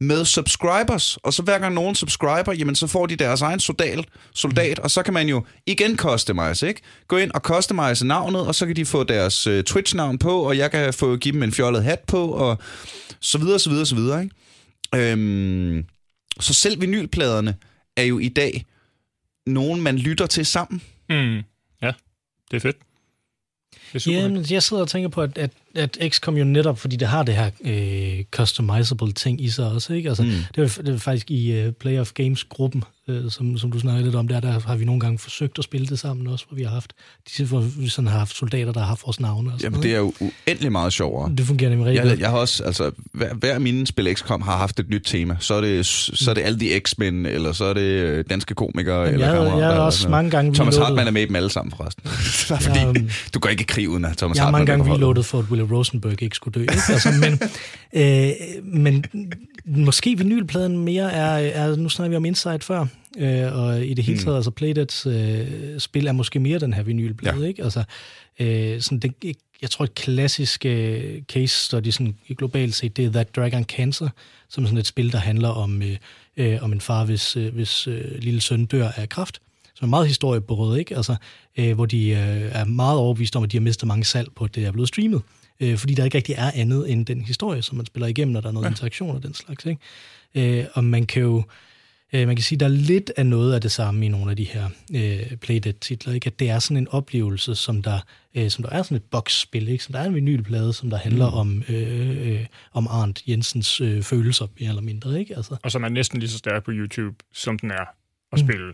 med subscribers. Og så hver gang nogen subscriber, jamen så får de deres egen soldat, soldat og så kan man jo igen customize, ikke? Gå ind og customize navnet, og så kan de få deres øh, Twitch-navn på, og jeg kan få give dem en fjollet hat på, og så videre, så videre, så videre, ikke? Øhm, så selv vinylpladerne er jo i dag nogen, man lytter til sammen. Mm. Ja, det er fedt. Det er super Ja, fedt. men jeg sidder og tænker på, at, at, at XCOM jo netop, fordi det har det her øh, customizable ting i sig også, ikke? Altså, Mm. det, er, det er faktisk i uh, Play of Games-gruppen, øh, som, som du snakkede lidt om, der, der har vi nogle gange forsøgt at spille det sammen også, hvor vi har haft, de, hvor vi sådan har haft soldater, der har haft vores navne og sådan Jamen, det er jo uendelig meget sjovere. noget. Det fungerer nemlig rigtig Jeg, godt. jeg har også, altså, hver, hver af mine spil XCOM har haft et nyt tema. Så er det, så er det alle de X-Men, eller så er det øh, danske komikere, Jamen, eller jeg, kammerater, jeg har også mange gange noget. Thomas Hartmann er med i dem alle sammen, forresten. Fordi Jeg, øhm, du går ikke i krig uden at Thomas Jeg har Hartmann mange er gange på holdet. reloadet for, at Willie Rosenberg ikke skulle dø. Ikke? Altså, men, øh, men måske vinylpladen mere er, er... Nu snakker vi om Inside før, øh, og i det hele taget, mm. altså Playdeads øh, spil er måske mere den her vinylplade. Ja. Ikke? Altså, øh, sådan det, jeg tror, et klassisk øh, case study sådan, globalt set, det er That Dragon Cancer, som er sådan et spil, der handler om, øh, øh, om en far, hvis, øh, hvis øh, lille søn dør af kræft som er meget historieberøvet, ikke? Altså, øh, hvor de øh, er meget overbevist om, at de har mistet mange salg på, at det er blevet streamet. Øh, fordi der ikke rigtig er andet end den historie, som man spiller igennem, når der er noget ja. interaktion og den slags. Ikke? Øh, og man kan jo øh, man kan sige, der er lidt af noget af det samme i nogle af de her øh, Playdead-titler, ikke? at det er sådan en oplevelse, som der, øh, som der er sådan et boksspil, ikke? som der er en vinylplade, som der handler mm. om, øh, øh, om Arndt Jensens øh, følelser, mere eller mindre. Ikke? Altså, Og som er næsten lige så stærk på YouTube, som den er at spille.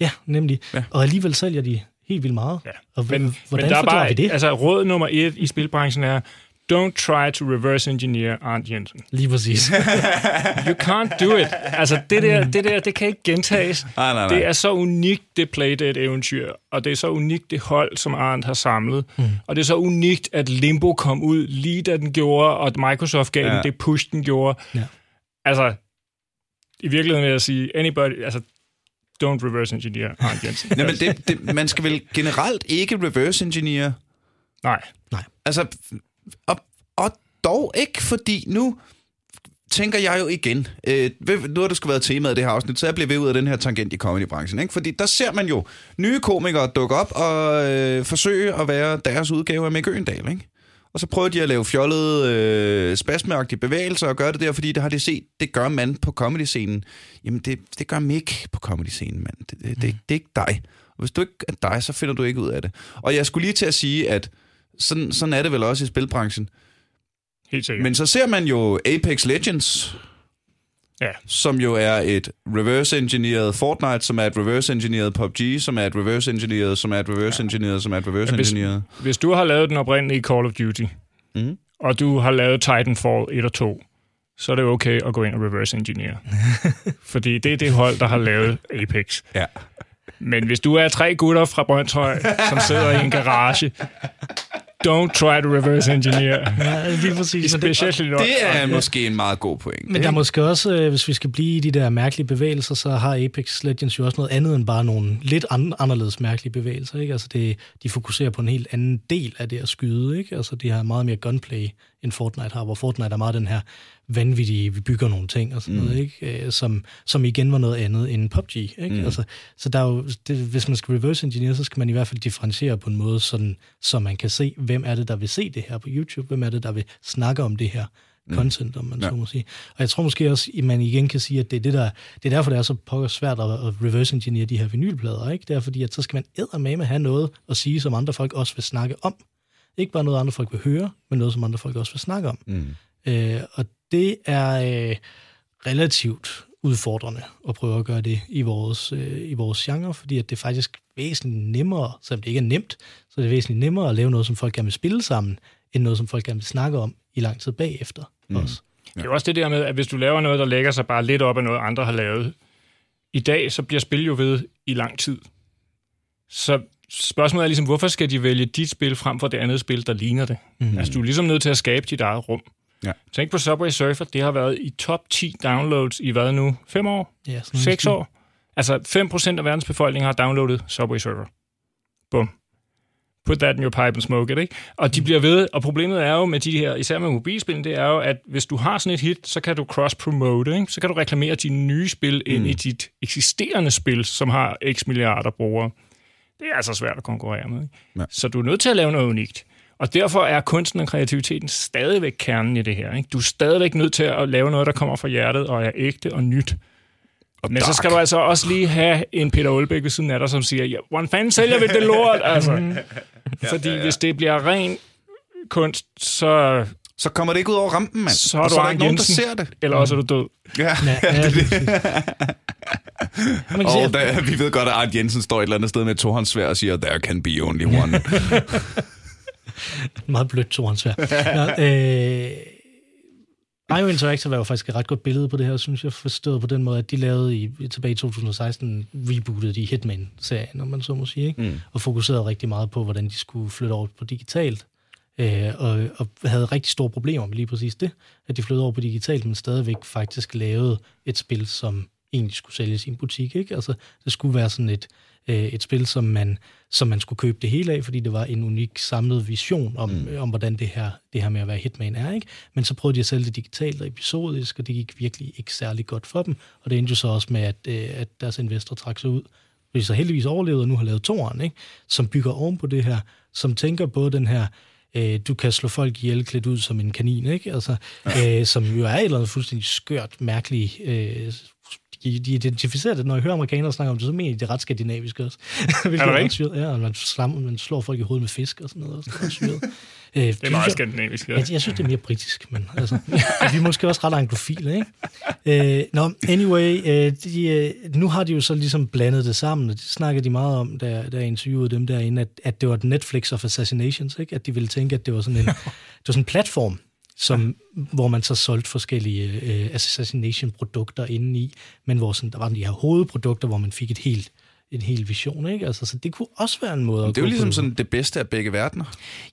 Ja, nemlig. Ja. Og alligevel sælger de helt vildt meget. Ja. Og Men, hvordan men der er bare, vi det? Altså, råd nummer et i spilbranchen er, don't try to reverse engineer Arndt Jensen. Lige præcis. You can't do it. Altså, det der, det der, det kan ikke gentages. Nej, nej, nej. Det er så unikt, det Playdead-eventyr, og det er så unikt, det hold, som Arndt har samlet. Mm. Og det er så unikt, at Limbo kom ud lige da den gjorde, og at Microsoft gav Ja. den det push, den gjorde. Ja. Altså, i virkeligheden vil jeg sige, anybody, altså, don't reverse engineer Arndt Jensen. Jamen, det, det, man skal vel generelt ikke reverse engineer Nej. Altså, og, og dog ikke, fordi nu tænker jeg jo igen, øh, nu har det sgu været temaet i det her afsnit, så jeg bliver ved ud af den her tangent i comedybranchen, ikke? Fordi der ser man jo nye komikere dukke op og øh, forsøge at være deres udgave af Mick Øgendal, ikke? Og så prøver de at lave fjollede, øh, spasmagtige bevægelser og gøre det der, fordi det har de set, det gør man på comedy-scenen. Jamen, det, det gør Mick på comedy-scenen, mand. Det, det, det, det er ikke dig. Og hvis du ikke er dig, så finder du ikke ud af det. Og jeg skulle lige til at sige, at sådan, sådan er det vel også i spilbranchen. Helt sikkert. Men så ser man jo Apex Legends, ja. som jo er et reverse-engineeret Fortnite, som er et reverse-engineeret PUBG, som er et reverse-engineeret, som er et reverse-engineeret, som er et reverse-engineeret. Hvis du har lavet den oprindelige Call of Duty, Mhm. og du har lavet Titanfall 1 og 2, så er det okay at gå ind og reverse engineer. Fordi det er det hold, der har lavet Apex. Ja. Men hvis du er tre gutter fra Brøndshøj, som sidder i en garage, don't try to reverse engineer. ja, lige præcis. Men, det, Det er måske en meget god point. men der er måske også, øh, hvis vi skal blive i de der mærkelige bevægelser, så har Apex Legends jo også noget andet end bare nogle lidt an- anderledes mærkelige bevægelser. Ikke? Altså det, de fokuserer på en helt anden del af det at skyde. Ikke? Altså de har meget mere gunplay, end Fortnite har, hvor Fortnite er meget den her vanvittige, vi bygger nogle ting og sådan mm. noget, ikke? Øh, Som, som igen var noget andet end PUBG. Ikke? Mm. Altså, så der er jo, det, hvis man skal reverse engineer, så skal man i hvert fald differentiere på en måde, sådan, så man kan se, hvem er det, der vil se det her på YouTube, hvem er det, der vil snakke om det her content, om man ja. så må sige. Og jeg tror måske også, at man igen kan sige, at det er, det der, det er derfor, det er så pokker svært at, at reverse engineer de her vinylplader, ikke? Det er fordi, at så skal man eddermame have noget at sige, som andre folk også vil snakke om. Ikke bare noget, andre folk vil høre, men noget, som andre folk også vil snakke om. Mm. Øh, og det er øh, relativt udfordrende at prøve at gøre det i vores, øh, i vores genre, fordi at det faktisk væsentligt nemmere, selvom det ikke er nemt, så er det væsentligt nemmere at lave noget, som folk gerne vil spille sammen, end noget, som folk gerne vil snakke om i lang tid bagefter mm. også. Det er jo også det der med, at hvis du laver noget, der lægger sig bare lidt op af noget, andre har lavet, i dag, så bliver spil jo ved i lang tid. Så spørgsmålet er ligesom, hvorfor skal de vælge dit spil frem for det andet spil, der ligner det? Mm. Altså, du er ligesom nødt til at skabe dit eget rum. Ja. Tænk på Subway Surfer, det har været i top 10 downloads i hvad nu? 5 år? Ja, sådan 6 år? Altså 5% af verdens befolkning har downloadet Subway Surfer. Bum. Put that in your pipe and smoke it, ikke? Og de bliver ved, og problemet er jo med de her, især med mobilspil, det er jo, at hvis du har sådan et hit, så kan du cross-promote, ikke? Så kan du reklamere dine nye spil ind i dit eksisterende spil, som har x milliarder brugere. Det er altså svært at konkurrere med, ikke? Ja. Så du er nødt til at lave noget unikt. Og derfor er kunsten og kreativiteten stadigvæk kernen i det her. Ikke? Du er stadigvæk nødt til at lave noget, der kommer fra hjertet og er ægte og nyt. Og Men så dark. skal du altså også lige have en Peter Olbæk ved siden af dig, som siger, ja, hvordan fanden sælger vi det lort? Altså. Fordi ja, ja, ja. hvis det bliver ren kunst, så, Så kommer det ikke ud over rampen, mand. så er og du så er der ikke nogen, der Jensen, ser det. eller også er du død. Ja. Ja, ja, det, man sige, Og der, vi ved godt, at Arndt Jensen står et eller andet sted med tohåndssvær og siger, there can be only one. meget blødt tohåndsvær. Nå, øh, IO Interactive er jo faktisk et ret godt billede på det her, synes jeg, forstået på den måde, at de lavede i, tilbage i 2016, rebootede de Hitman-serien, om man så må sige, ikke? Mm. og fokuserede rigtig meget på, hvordan de skulle flytte over på digitalt, øh, og, og havde rigtig store problemer med lige præcis det, at de flyttede over på digitalt, men stadigvæk faktisk lavede et spil, som egentlig skulle sælges i en butik. Ikke? Altså, det skulle være sådan et, øh, et spil, som man, som man skulle købe det hele af, fordi det var en unik samlet vision om, mm. om hvordan det her, det her med at være hitman er. Ikke? Men så prøvede de at sælge det digitalt og episodisk, og det gik virkelig ikke særlig godt for dem. Og det endte jo så også med, at, øh, at deres investor trak sig ud. De så heldigvis overlevede og nu har lavet toeren, ikke? som bygger oven på det her, som tænker på den her øh, du kan slå folk ihjel klædt ud som en kanin, ikke? Altså, øh, som jo er et eller andet fuldstændig skørt, mærkeligt øh, de, de identificerer det, når jeg hører amerikanere snakke om det, så mener de, det er ret skandinavisk også. Hvilket Er det rigtigt? Ja, og man, slammer, man slår folk i hovedet med fisk og sådan noget. Også. Det er. Øh, Det er meget skandinavisk. Ja. jeg, jeg synes, det er mere britisk, men altså, vi er måske også ret anglofile, ikke? Øh, Nå, anyway, øh, de, øh, nu har de jo så ligesom blandet det sammen, og det snakker de meget om, da, da jeg interviewede dem derinde, at, at det var et Netflix of Assassinations, ikke? At de ville tænke, at det var sådan en, det var sådan en platform, som, hvor man så solgte forskellige øh, assassination-produkter indeni, men hvor sådan, der var de her hovedprodukter, hvor man fik et helt en hel vision, ikke? Altså, så det kunne også være en måde at Det er jo ligesom sådan det bedste af begge verdener.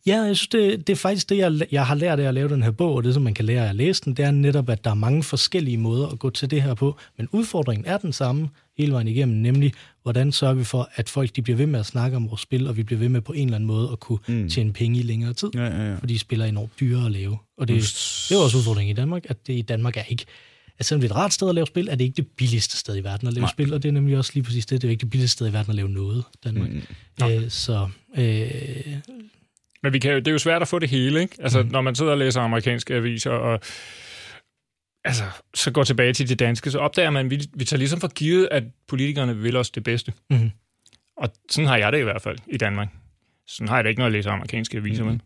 Ja, jeg synes, det, det er faktisk det, jeg, jeg har lært af at lave den her bog, og det, som man kan lære af at læse den, det er netop, at der er mange forskellige måder at gå til det her på, men udfordringen er den samme hele vejen igennem, nemlig, hvordan sørger vi for, at folk de bliver ved med at snakke om vores spil, og vi bliver ved med på en eller anden måde at kunne mm. tjene penge i længere tid, Ja, ja, ja. fordi spil er enormt dyre at lave. Og det, det er også udfordringen i Danmark, at det i Danmark er ikke at selvom det er et rart sted at lave spil, er det ikke det billigste sted i verden at lave Nej. Spil, og det er nemlig også lige præcis det. Det er jo ikke det billigste sted i verden at lave noget, Danmark. Mm. Øh, så øh, Men vi kan, jo- det er jo svært at få det hele, ikke? Altså, mm. når man sidder og læser amerikanske aviser, og altså, så går tilbage til det danske, så opdager man, at vi, vi tager ligesom for givet, at politikerne vil os det bedste. Mhm. Og sådan har jeg det i hvert fald i Danmark. Sådan har jeg det ikke, når jeg læser amerikanske aviser, mm. med.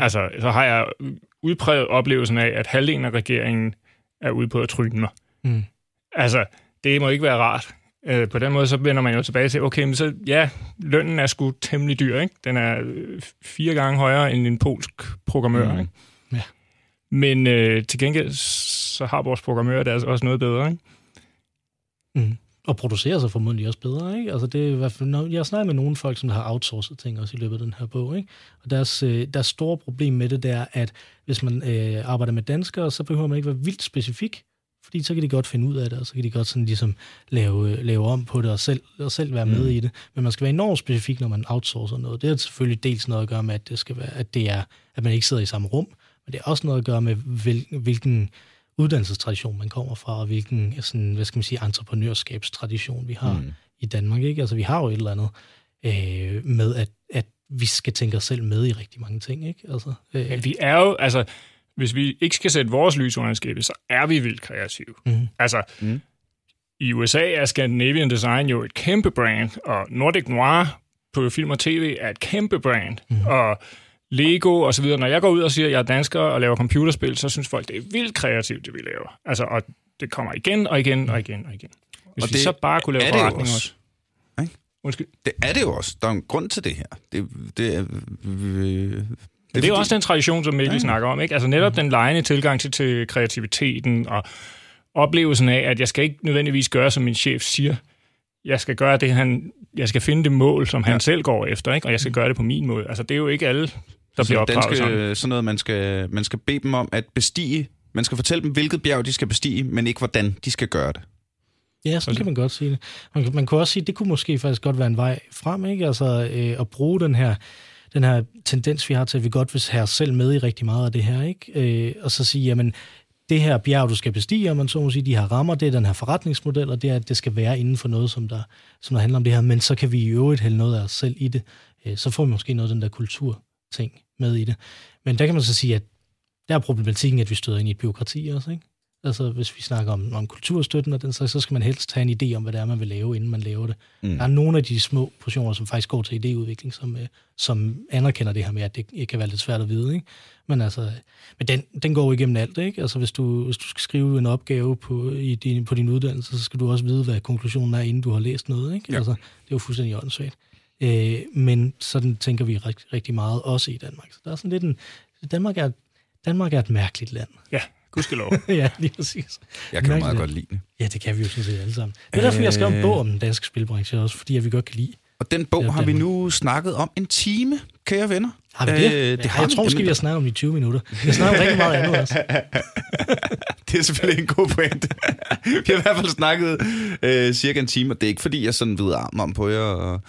Altså, så har jeg udpræget oplevelsen af, at halvdelen af regeringen er ude på at tryne mig. Mm. Altså, det må ikke være rart. Øh, på den måde, så vender man jo tilbage til, okay, men så, ja, lønnen er sgu temmelig dyr, ikke? Den er øh, fire gange højere end en polsk programmør, mm. ikke? Ja. Men øh, til gengæld, så har vores programmører altså også noget bedre, ikke? Mm. Og producerer sig formodentlig også bedre, ikke? Altså det er i hvert fald, når jeg snakker med nogle folk, som har outsourcet ting også i løbet af den her bog, ikke? Og deres, øh, deres store problem med det, det er, at hvis man øh, arbejder med danskere, så behøver man ikke være vildt specifik, fordi så kan de godt finde ud af det, og så kan de godt sådan ligesom lave, lave om på det, og selv, og selv være med i det. Men man skal være enormt specifik, når man outsourcer noget. Det har selvfølgelig dels noget at gøre med, at det, skal være, at det er, at man ikke sidder i samme rum, men det har også noget at gøre med, hvil, hvilken uddannelsestradition man kommer fra, og hvilken sådan, hvad skal man sige, entreprenørskabstradition vi har mm. i Danmark. Ikke? Altså, vi har jo et eller andet øh, med, at, at vi skal tænke os selv med i rigtig mange ting. Ikke? Altså, øh, Men vi er jo, altså, hvis vi ikke skal sætte vores lys under skabet, så er vi vildt kreative. Mhm. Altså, Mhm. i USA er Scandinavian Design jo et kæmpe brand, og Nordic Noir på film og tv er et kæmpe brand, Mhm. og Lego og så videre. Når jeg går ud og siger, at jeg er dansker og laver computerspil, så synes folk, det er vildt kreativt, det vi laver. Altså, og det kommer igen og igen og igen og igen. Hvis Og og vi det så bare kunne lave er det jo forretning også. også. Undskyld. Det er det jo også. Der er en grund til det her. Det, det er... Øh, det, det er jo også den tradition, som Mikkel ja. snakker om. Ikke? Altså netop den lejende tilgang til, til kreativiteten og oplevelsen af, at jeg skal ikke nødvendigvis gøre, som min chef siger. Jeg skal gøre det, han... Jeg skal finde det mål, som han ja. selv går efter, ikke? og jeg skal gøre det på min måde. Altså, det er jo ikke alle, der bliver opdraget danske, sådan. Sådan noget, man skal, man skal bede dem om at bestige. Man skal fortælle dem, hvilket bjerg de skal bestige, men ikke hvordan de skal gøre det. Ja, sådan kan man godt sige det. Man, man kunne også sige, at det kunne måske faktisk godt være en vej frem, ikke? Altså øh, at bruge den her, den her tendens, vi har til, at vi godt vil have os selv med i rigtig meget af det her, ikke? Øh, og så sige, jamen, det her bjerg, du skal bestige, og man så må sige, de her rammer, det er den her forretningsmodel, og det er, at det skal være inden for noget, som der, som der handler om det her, men så kan vi i øvrigt hælde noget af os selv i det. Øh, så får vi måske noget af den der kulturting med i det. Men der kan man så sige, at der er problematikken, at vi støder ind i et byråkrati også, ikke? Altså, hvis vi snakker om, om kulturstøtten og den slags, så skal man helst have en idé om, hvad det er, man vil lave, inden man laver det. Mm. Der er nogle af de små portioner, som faktisk går til idéudvikling, som, øh, som anerkender det her med, at det kan være lidt svært at vide. Ikke? Men, altså, men den, den går igennem alt. Ikke? Altså, hvis du, hvis du skal skrive en opgave på, i din, på din uddannelse, så skal du også vide, hvad konklusionen er, inden du har læst noget. Ikke? Ja. Altså, det er jo fuldstændig åndssvagt. Øh, men sådan tænker vi rigtig, rigtig meget også i Danmark. Så der er sådan lidt en... Danmark er, Danmark er et mærkeligt land. Ja, Gudskelov. ja, lige præcis. Jeg kan meget godt lide det. Ja, det kan vi jo sådan set alle sammen. Det er derfor, jeg skrev en bog om den danske spilbranche også, fordi jeg vi godt kan lide. Og den bog har vi nu snakket om en time, kære venner. Har vi det? Øh, det har jeg tror måske, vi har snakket om i 20 minutter. Snakket om rigtig meget andet også. det er selvfølgelig en god pointe. vi har i hvert fald snakket øh, cirka en time, og det er ikke fordi, jeg sådan ved arm om på jer og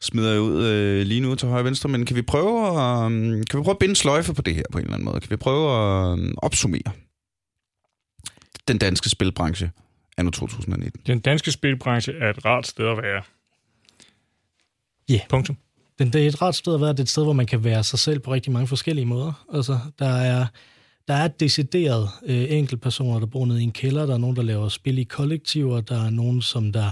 smider jeg ud øh, lige nu til højre og venstre, men kan vi prøve at, øh, kan vi prøve at binde sløjfe på det her på en eller anden måde? Kan vi prøve at øh, opsummere den danske spilbranche anno 2019? Den danske spilbranche er et rart sted at være. Ja. Yeah. Punktum. Den, det er et rart sted at være. Det er et sted, hvor man kan være sig selv på rigtig mange forskellige måder. Altså, der er, der er decideret øh, enkeltpersoner, der bor nede i en kælder. Der er nogen, der laver spil i kollektiver. Der er nogen, som der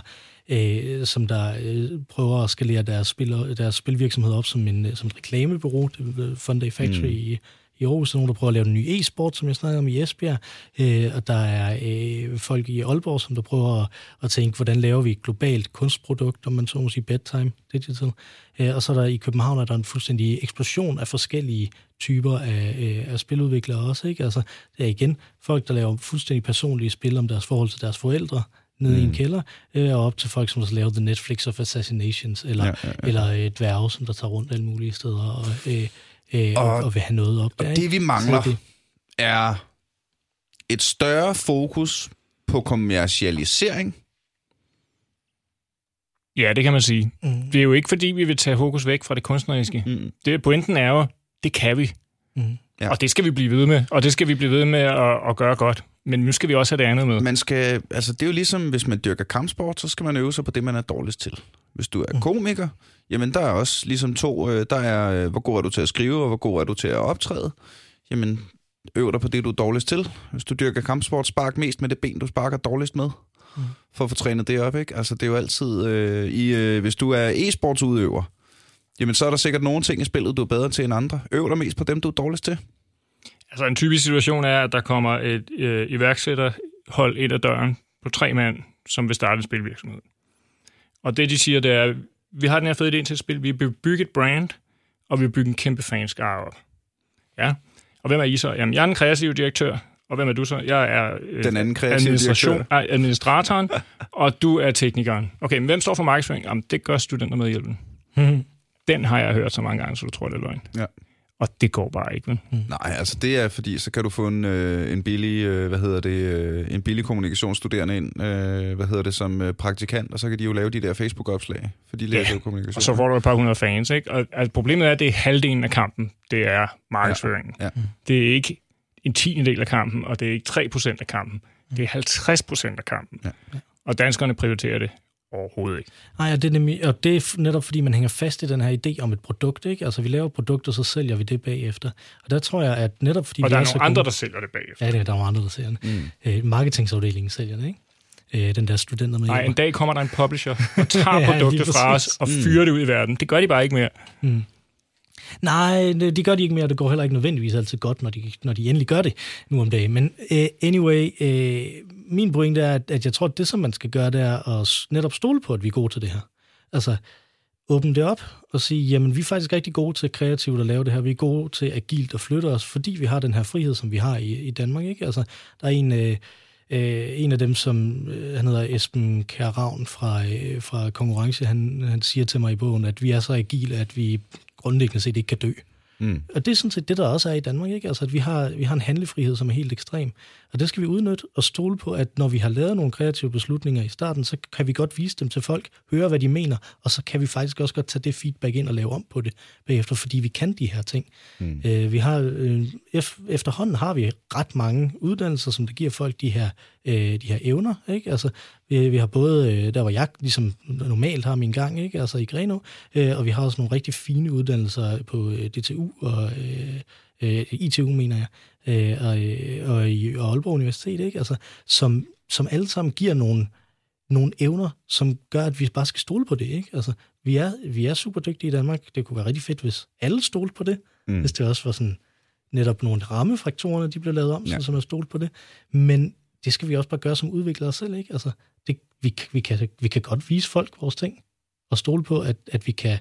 øh, som der øh, prøver at skalere deres, spil, deres spilvirksomhed op som, en, som et reklamebureau. Det er Funday Factory mm. i, i Aarhus. Der er nogen, der prøver at lave en ny e-sport, som jeg snakker om i Esbjerg. Øh, og der er øh, folk i Aalborg, som der prøver at, at tænke, hvordan laver vi et globalt kunstprodukt, om man så må sige bedtime digital. Øh, og så er der i København er der en fuldstændig eksplosion af forskellige typer af, øh, af spiludviklere også. Ikke? Altså, det er igen folk, der laver fuldstændig personlige spil om deres forhold til deres forældre, nede mm. i en mm. kælder, øh, og op til folk, som har lavet The Netflix of Assassinations, eller, ja, ja, ja. eller øh, dværge, som der tager rundt alle mulige steder og, øh, øh, og, og, vil have noget op der. Og det, vi mangler, det. er et større fokus på kommercialisering. Ja, det kan man sige. Mm. Det er jo ikke, fordi vi vil tage fokus væk fra det kunstneriske. Mm. Det, pointen er jo, det kan vi. Mm. Ja. Og det skal vi blive ved med, og det skal vi blive ved med at, at gøre godt. Men nu skal vi også have det andet med. Man skal, altså det er jo ligesom, hvis man dyrker kampsport, så skal man øve sig på det, man er dårligst til. Hvis du er mm. komiker, jamen der er også ligesom to, øh, der er, øh, hvor god er du til at skrive, og hvor god er du til at optræde. Jamen, øv dig på det, du er dårligst til. Hvis du dyrker kampsport, spark mest med det ben, du sparker dårligst med. Mm. For at få trænet det op, ikke? Altså, det er jo altid... Øh, i, øh, hvis du er e-sportsudøver, jamen så er der sikkert nogle ting i spillet, du er bedre til end andre. Øv dig mest på dem, du er dårligst til. Altså en typisk situation er, at der kommer et øh, iværksætterhold ind ad døren på tre mand, som vil starte en spilvirksomhed. Og det, de siger, det er, vi har den her fede idé til at spille, vi vil bygge et brand, og vi vil bygge en kæmpe fanskare op. Ja. Og hvem er I så? Jamen, jeg er den kreative direktør, og hvem er du så? Jeg er øh, den anden kreative administration, direktør. administratoren, og du er teknikeren. Okay, men hvem står for markedsføring? Jamen, det gør studenter med hjælpen. Hmm. Den har jeg hørt så mange gange, så du tror, det er løgn. Ja. Og det går bare ikke? Mm. Nej, altså det er fordi, så kan du få en, øh, en billig, øh, hvad hedder det, øh, en billig kommunikationsstuderende ind, øh, hvad hedder det, som øh, praktikant, og så kan de jo lave de der Facebook-opslag, for de læser ja. jo kommunikation. og så får du et par hundrede fans, ikke? Og altså, problemet er, at det er halvdelen af kampen, det er markedsføringen. Ja. Ja. Det er ikke en tiende del af kampen, og det er ikke 3 procent af kampen. Det er 50 procent af kampen. Ja. Og danskerne prioriterer det overhovedet ikke. Nej, og det, er nemlig, og det er netop fordi, man hænger fast i den her idé om et produkt. Ikke? Altså, vi laver et produkt, og så sælger vi det bagefter. Og der tror jeg, at netop fordi... Og der er, er nogle andre, der sælger det bagefter. Ja, det er, der er nogle andre, der sælger det. Mm. Øh, marketingsafdelingen sælger det, ikke? Øh, den der studenter med Nej, en dag kommer der en publisher og tager ja, produktet fra os og fyrer mm. det ud i verden. Det gør de bare ikke mere. Mm. Nej, de gør de ikke mere, det går heller ikke nødvendigvis altid godt, når de, når de endelig gør det nu om dagen. Men uh, anyway, uh, min pointe er, at, at jeg tror, at det, som man skal gøre, det er at netop stole på, at vi er gode til det her. Altså, åbne det op og sige, jamen vi er faktisk rigtig gode til kreativt at lave det her. Vi er gode til agilt at flytte os, fordi vi har den her frihed, som vi har i, i Danmark. Ikke? Altså, der er en, øh, øh, en af dem, som øh, han hedder Esben Kjær Ravn fra, øh, fra Konkurrence, han, han siger til mig i bogen, at vi er så agile, at vi grundlæggende set ikke kan dø. Mm. Og det er sådan set det, der også er i Danmark, ikke? Altså, at vi har, vi har en handlefrihed, som er helt ekstrem. Og det skal vi udnytte og stole på, at når vi har lavet nogle kreative beslutninger i starten, så kan vi godt vise dem til folk, høre, hvad de mener, og så kan vi faktisk også godt tage det feedback ind og lave om på det bagefter, fordi vi kan de her ting. Mm. Øh, vi har, øh, efterhånden har vi ret mange uddannelser, som der giver folk de her, øh, de her evner, ikke? Altså, vi, vi har både, øh, der hvor jeg ligesom normalt har min gang, ikke? Altså i Greno, øh, og vi har også nogle rigtig fine uddannelser på øh, DTU og øh, øh, ITU, mener jeg, øh, og, øh, og i og Aalborg Universitet, ikke? Altså, som, som alle sammen giver nogle, nogle evner, som gør, at vi bare skal stole på det. Ikke? Altså, vi, er, vi er super dygtige i Danmark. Det kunne være rigtig fedt, hvis alle stolte på det. Mm. Hvis det også var sådan netop nogle rammefaktorerne, de blev lavet om, ja. så man stolte på det. Men det skal vi også bare gøre som udviklere selv. Ikke? Altså, det, vi, vi, kan, vi kan godt vise folk vores ting, og stole på, at, at vi kan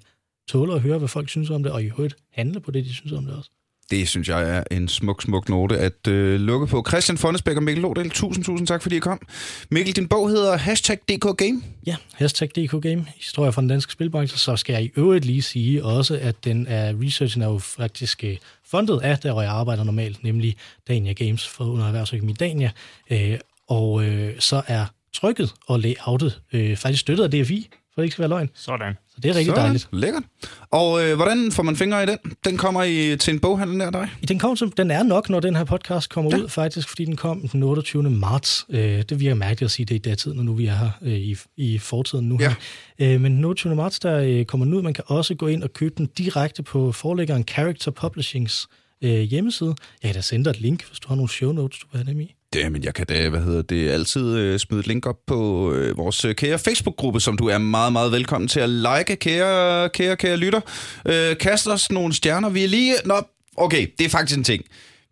tåle at høre, hvad folk synes om det, og i øvrigt handle på det, de synes om det også. Det synes jeg er en smuk, smuk note at øh, lukke på. Christian Fonnesbæk og Mikkel Lodel, tusind, tusind tak, fordi I kom. Mikkel, din bog hedder Hashtag DK Game. Ja, Hashtag DK Game, historie fra den danske spilbranche. Så skal jeg i øvrigt lige sige også, at den er, researchen er jo faktisk øh, fundet af, der hvor jeg arbejder normalt, nemlig Dania Games for under erhvervsøkonomi Dania. Øh, og øh, så er trykket og layoutet øh, faktisk støttet af DFI, for det ikke skal være løgn. Sådan. Så det er rigtig Sådan. dejligt. Lækkert. Og øh, hvordan får man fingre i den? Den kommer i, til en boghandel nær dig? Den, til, den er nok, når den her podcast kommer ja. ud, faktisk, fordi den kom den 28. marts. Øh, det virker mærkeligt at sige det i datid, når nu vi er her øh, i, i fortiden nu. Ja. Her. Øh, men den 28. marts, der øh, kommer den ud. Man kan også gå ind og købe den direkte på forlæggeren Character Publishings øh, hjemmeside. Jeg kan da sende dig et link, hvis du har nogle show notes, du vil have dem i. Det, men jeg kan da, hvad hedder det, altid øh, smide et link op på øh, vores øh, kære Facebook-gruppe, som du er meget, meget velkommen til at like, kære, kære, kære lytter. Øh, kast os nogle stjerner. Vi er lige... Nå, okay, det er faktisk en ting.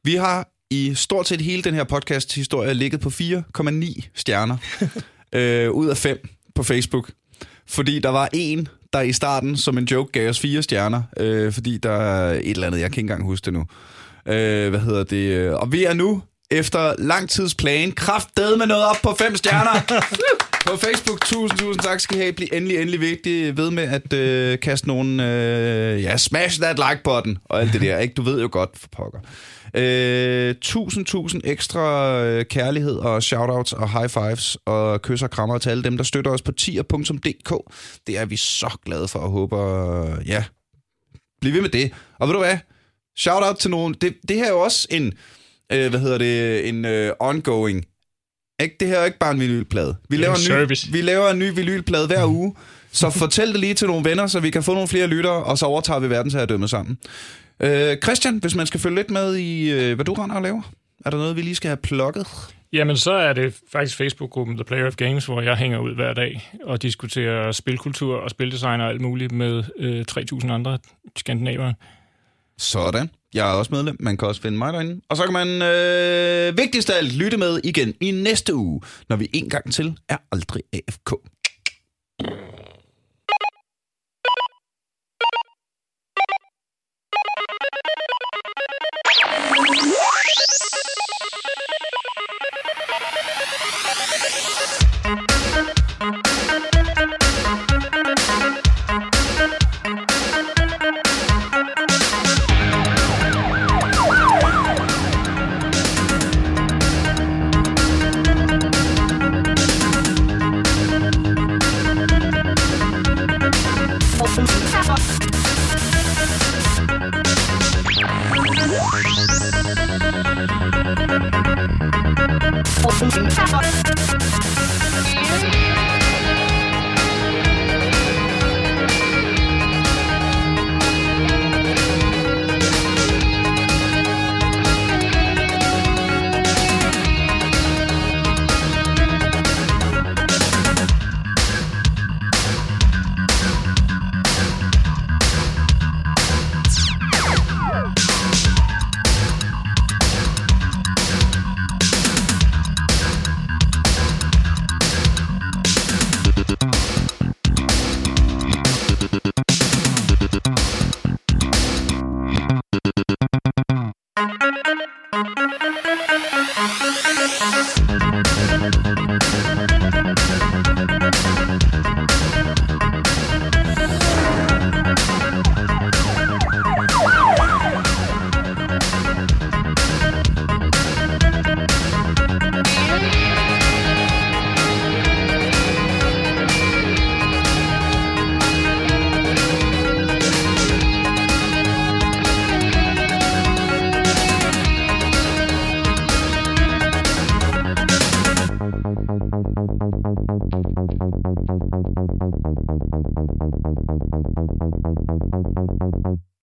Vi har i stort set hele den her podcast-historie ligget på 4,9 stjerner øh, ud af 5 på Facebook. Fordi der var en, der i starten som en joke gav os fire stjerner, øh, fordi der er et eller andet, jeg kan ikke engang huske det nu. Øh, hvad hedder det? Og vi er nu efter lang tids plan kraftedeme med noget op på fem stjerner. på Facebook, tusind, tusind tak skal I have. Bliv endelig, endelig vigtigt ved med at øh, kaste nogen, øh, ja, smash that like button og alt det der, ikke? Du ved jo godt, for pokker. Øh, tusind, tusind ekstra øh, kærlighed og shoutouts og high fives og kysser og krammer til alle dem, der støtter os på tier.dk. Det er vi så glade for og håber, ja, bliv ved med det. Og ved du hvad? Shoutout til nogen. Det, det her er jo også en øh, hvad hedder det, en øh, ongoing. Ikke? Det her er ikke bare en vinylplade. Vi laver en, ny, vi laver en ny vinylplade hver uge. Så fortæl det lige til nogle venner, så vi kan få nogle flere lyttere, og så overtager vi verden til at dømme sammen. Øh, Christian, hvis man skal følge lidt med i, øh, hvad du render og laver, er der noget, vi lige skal have plukket? Jamen, så er det faktisk Facebook-gruppen The Player of Games, hvor jeg hænger ud hver dag og diskuterer spilkultur og spildesign og alt muligt med øh, 3.000 andre skandinaver. Sådan. Jeg er også medlem. Man kan også finde mig derinde. Og så kan man øh, vigtigst af alt lytte med igen i næste uge, når vi en gang til er aldrig AFK. Thank you.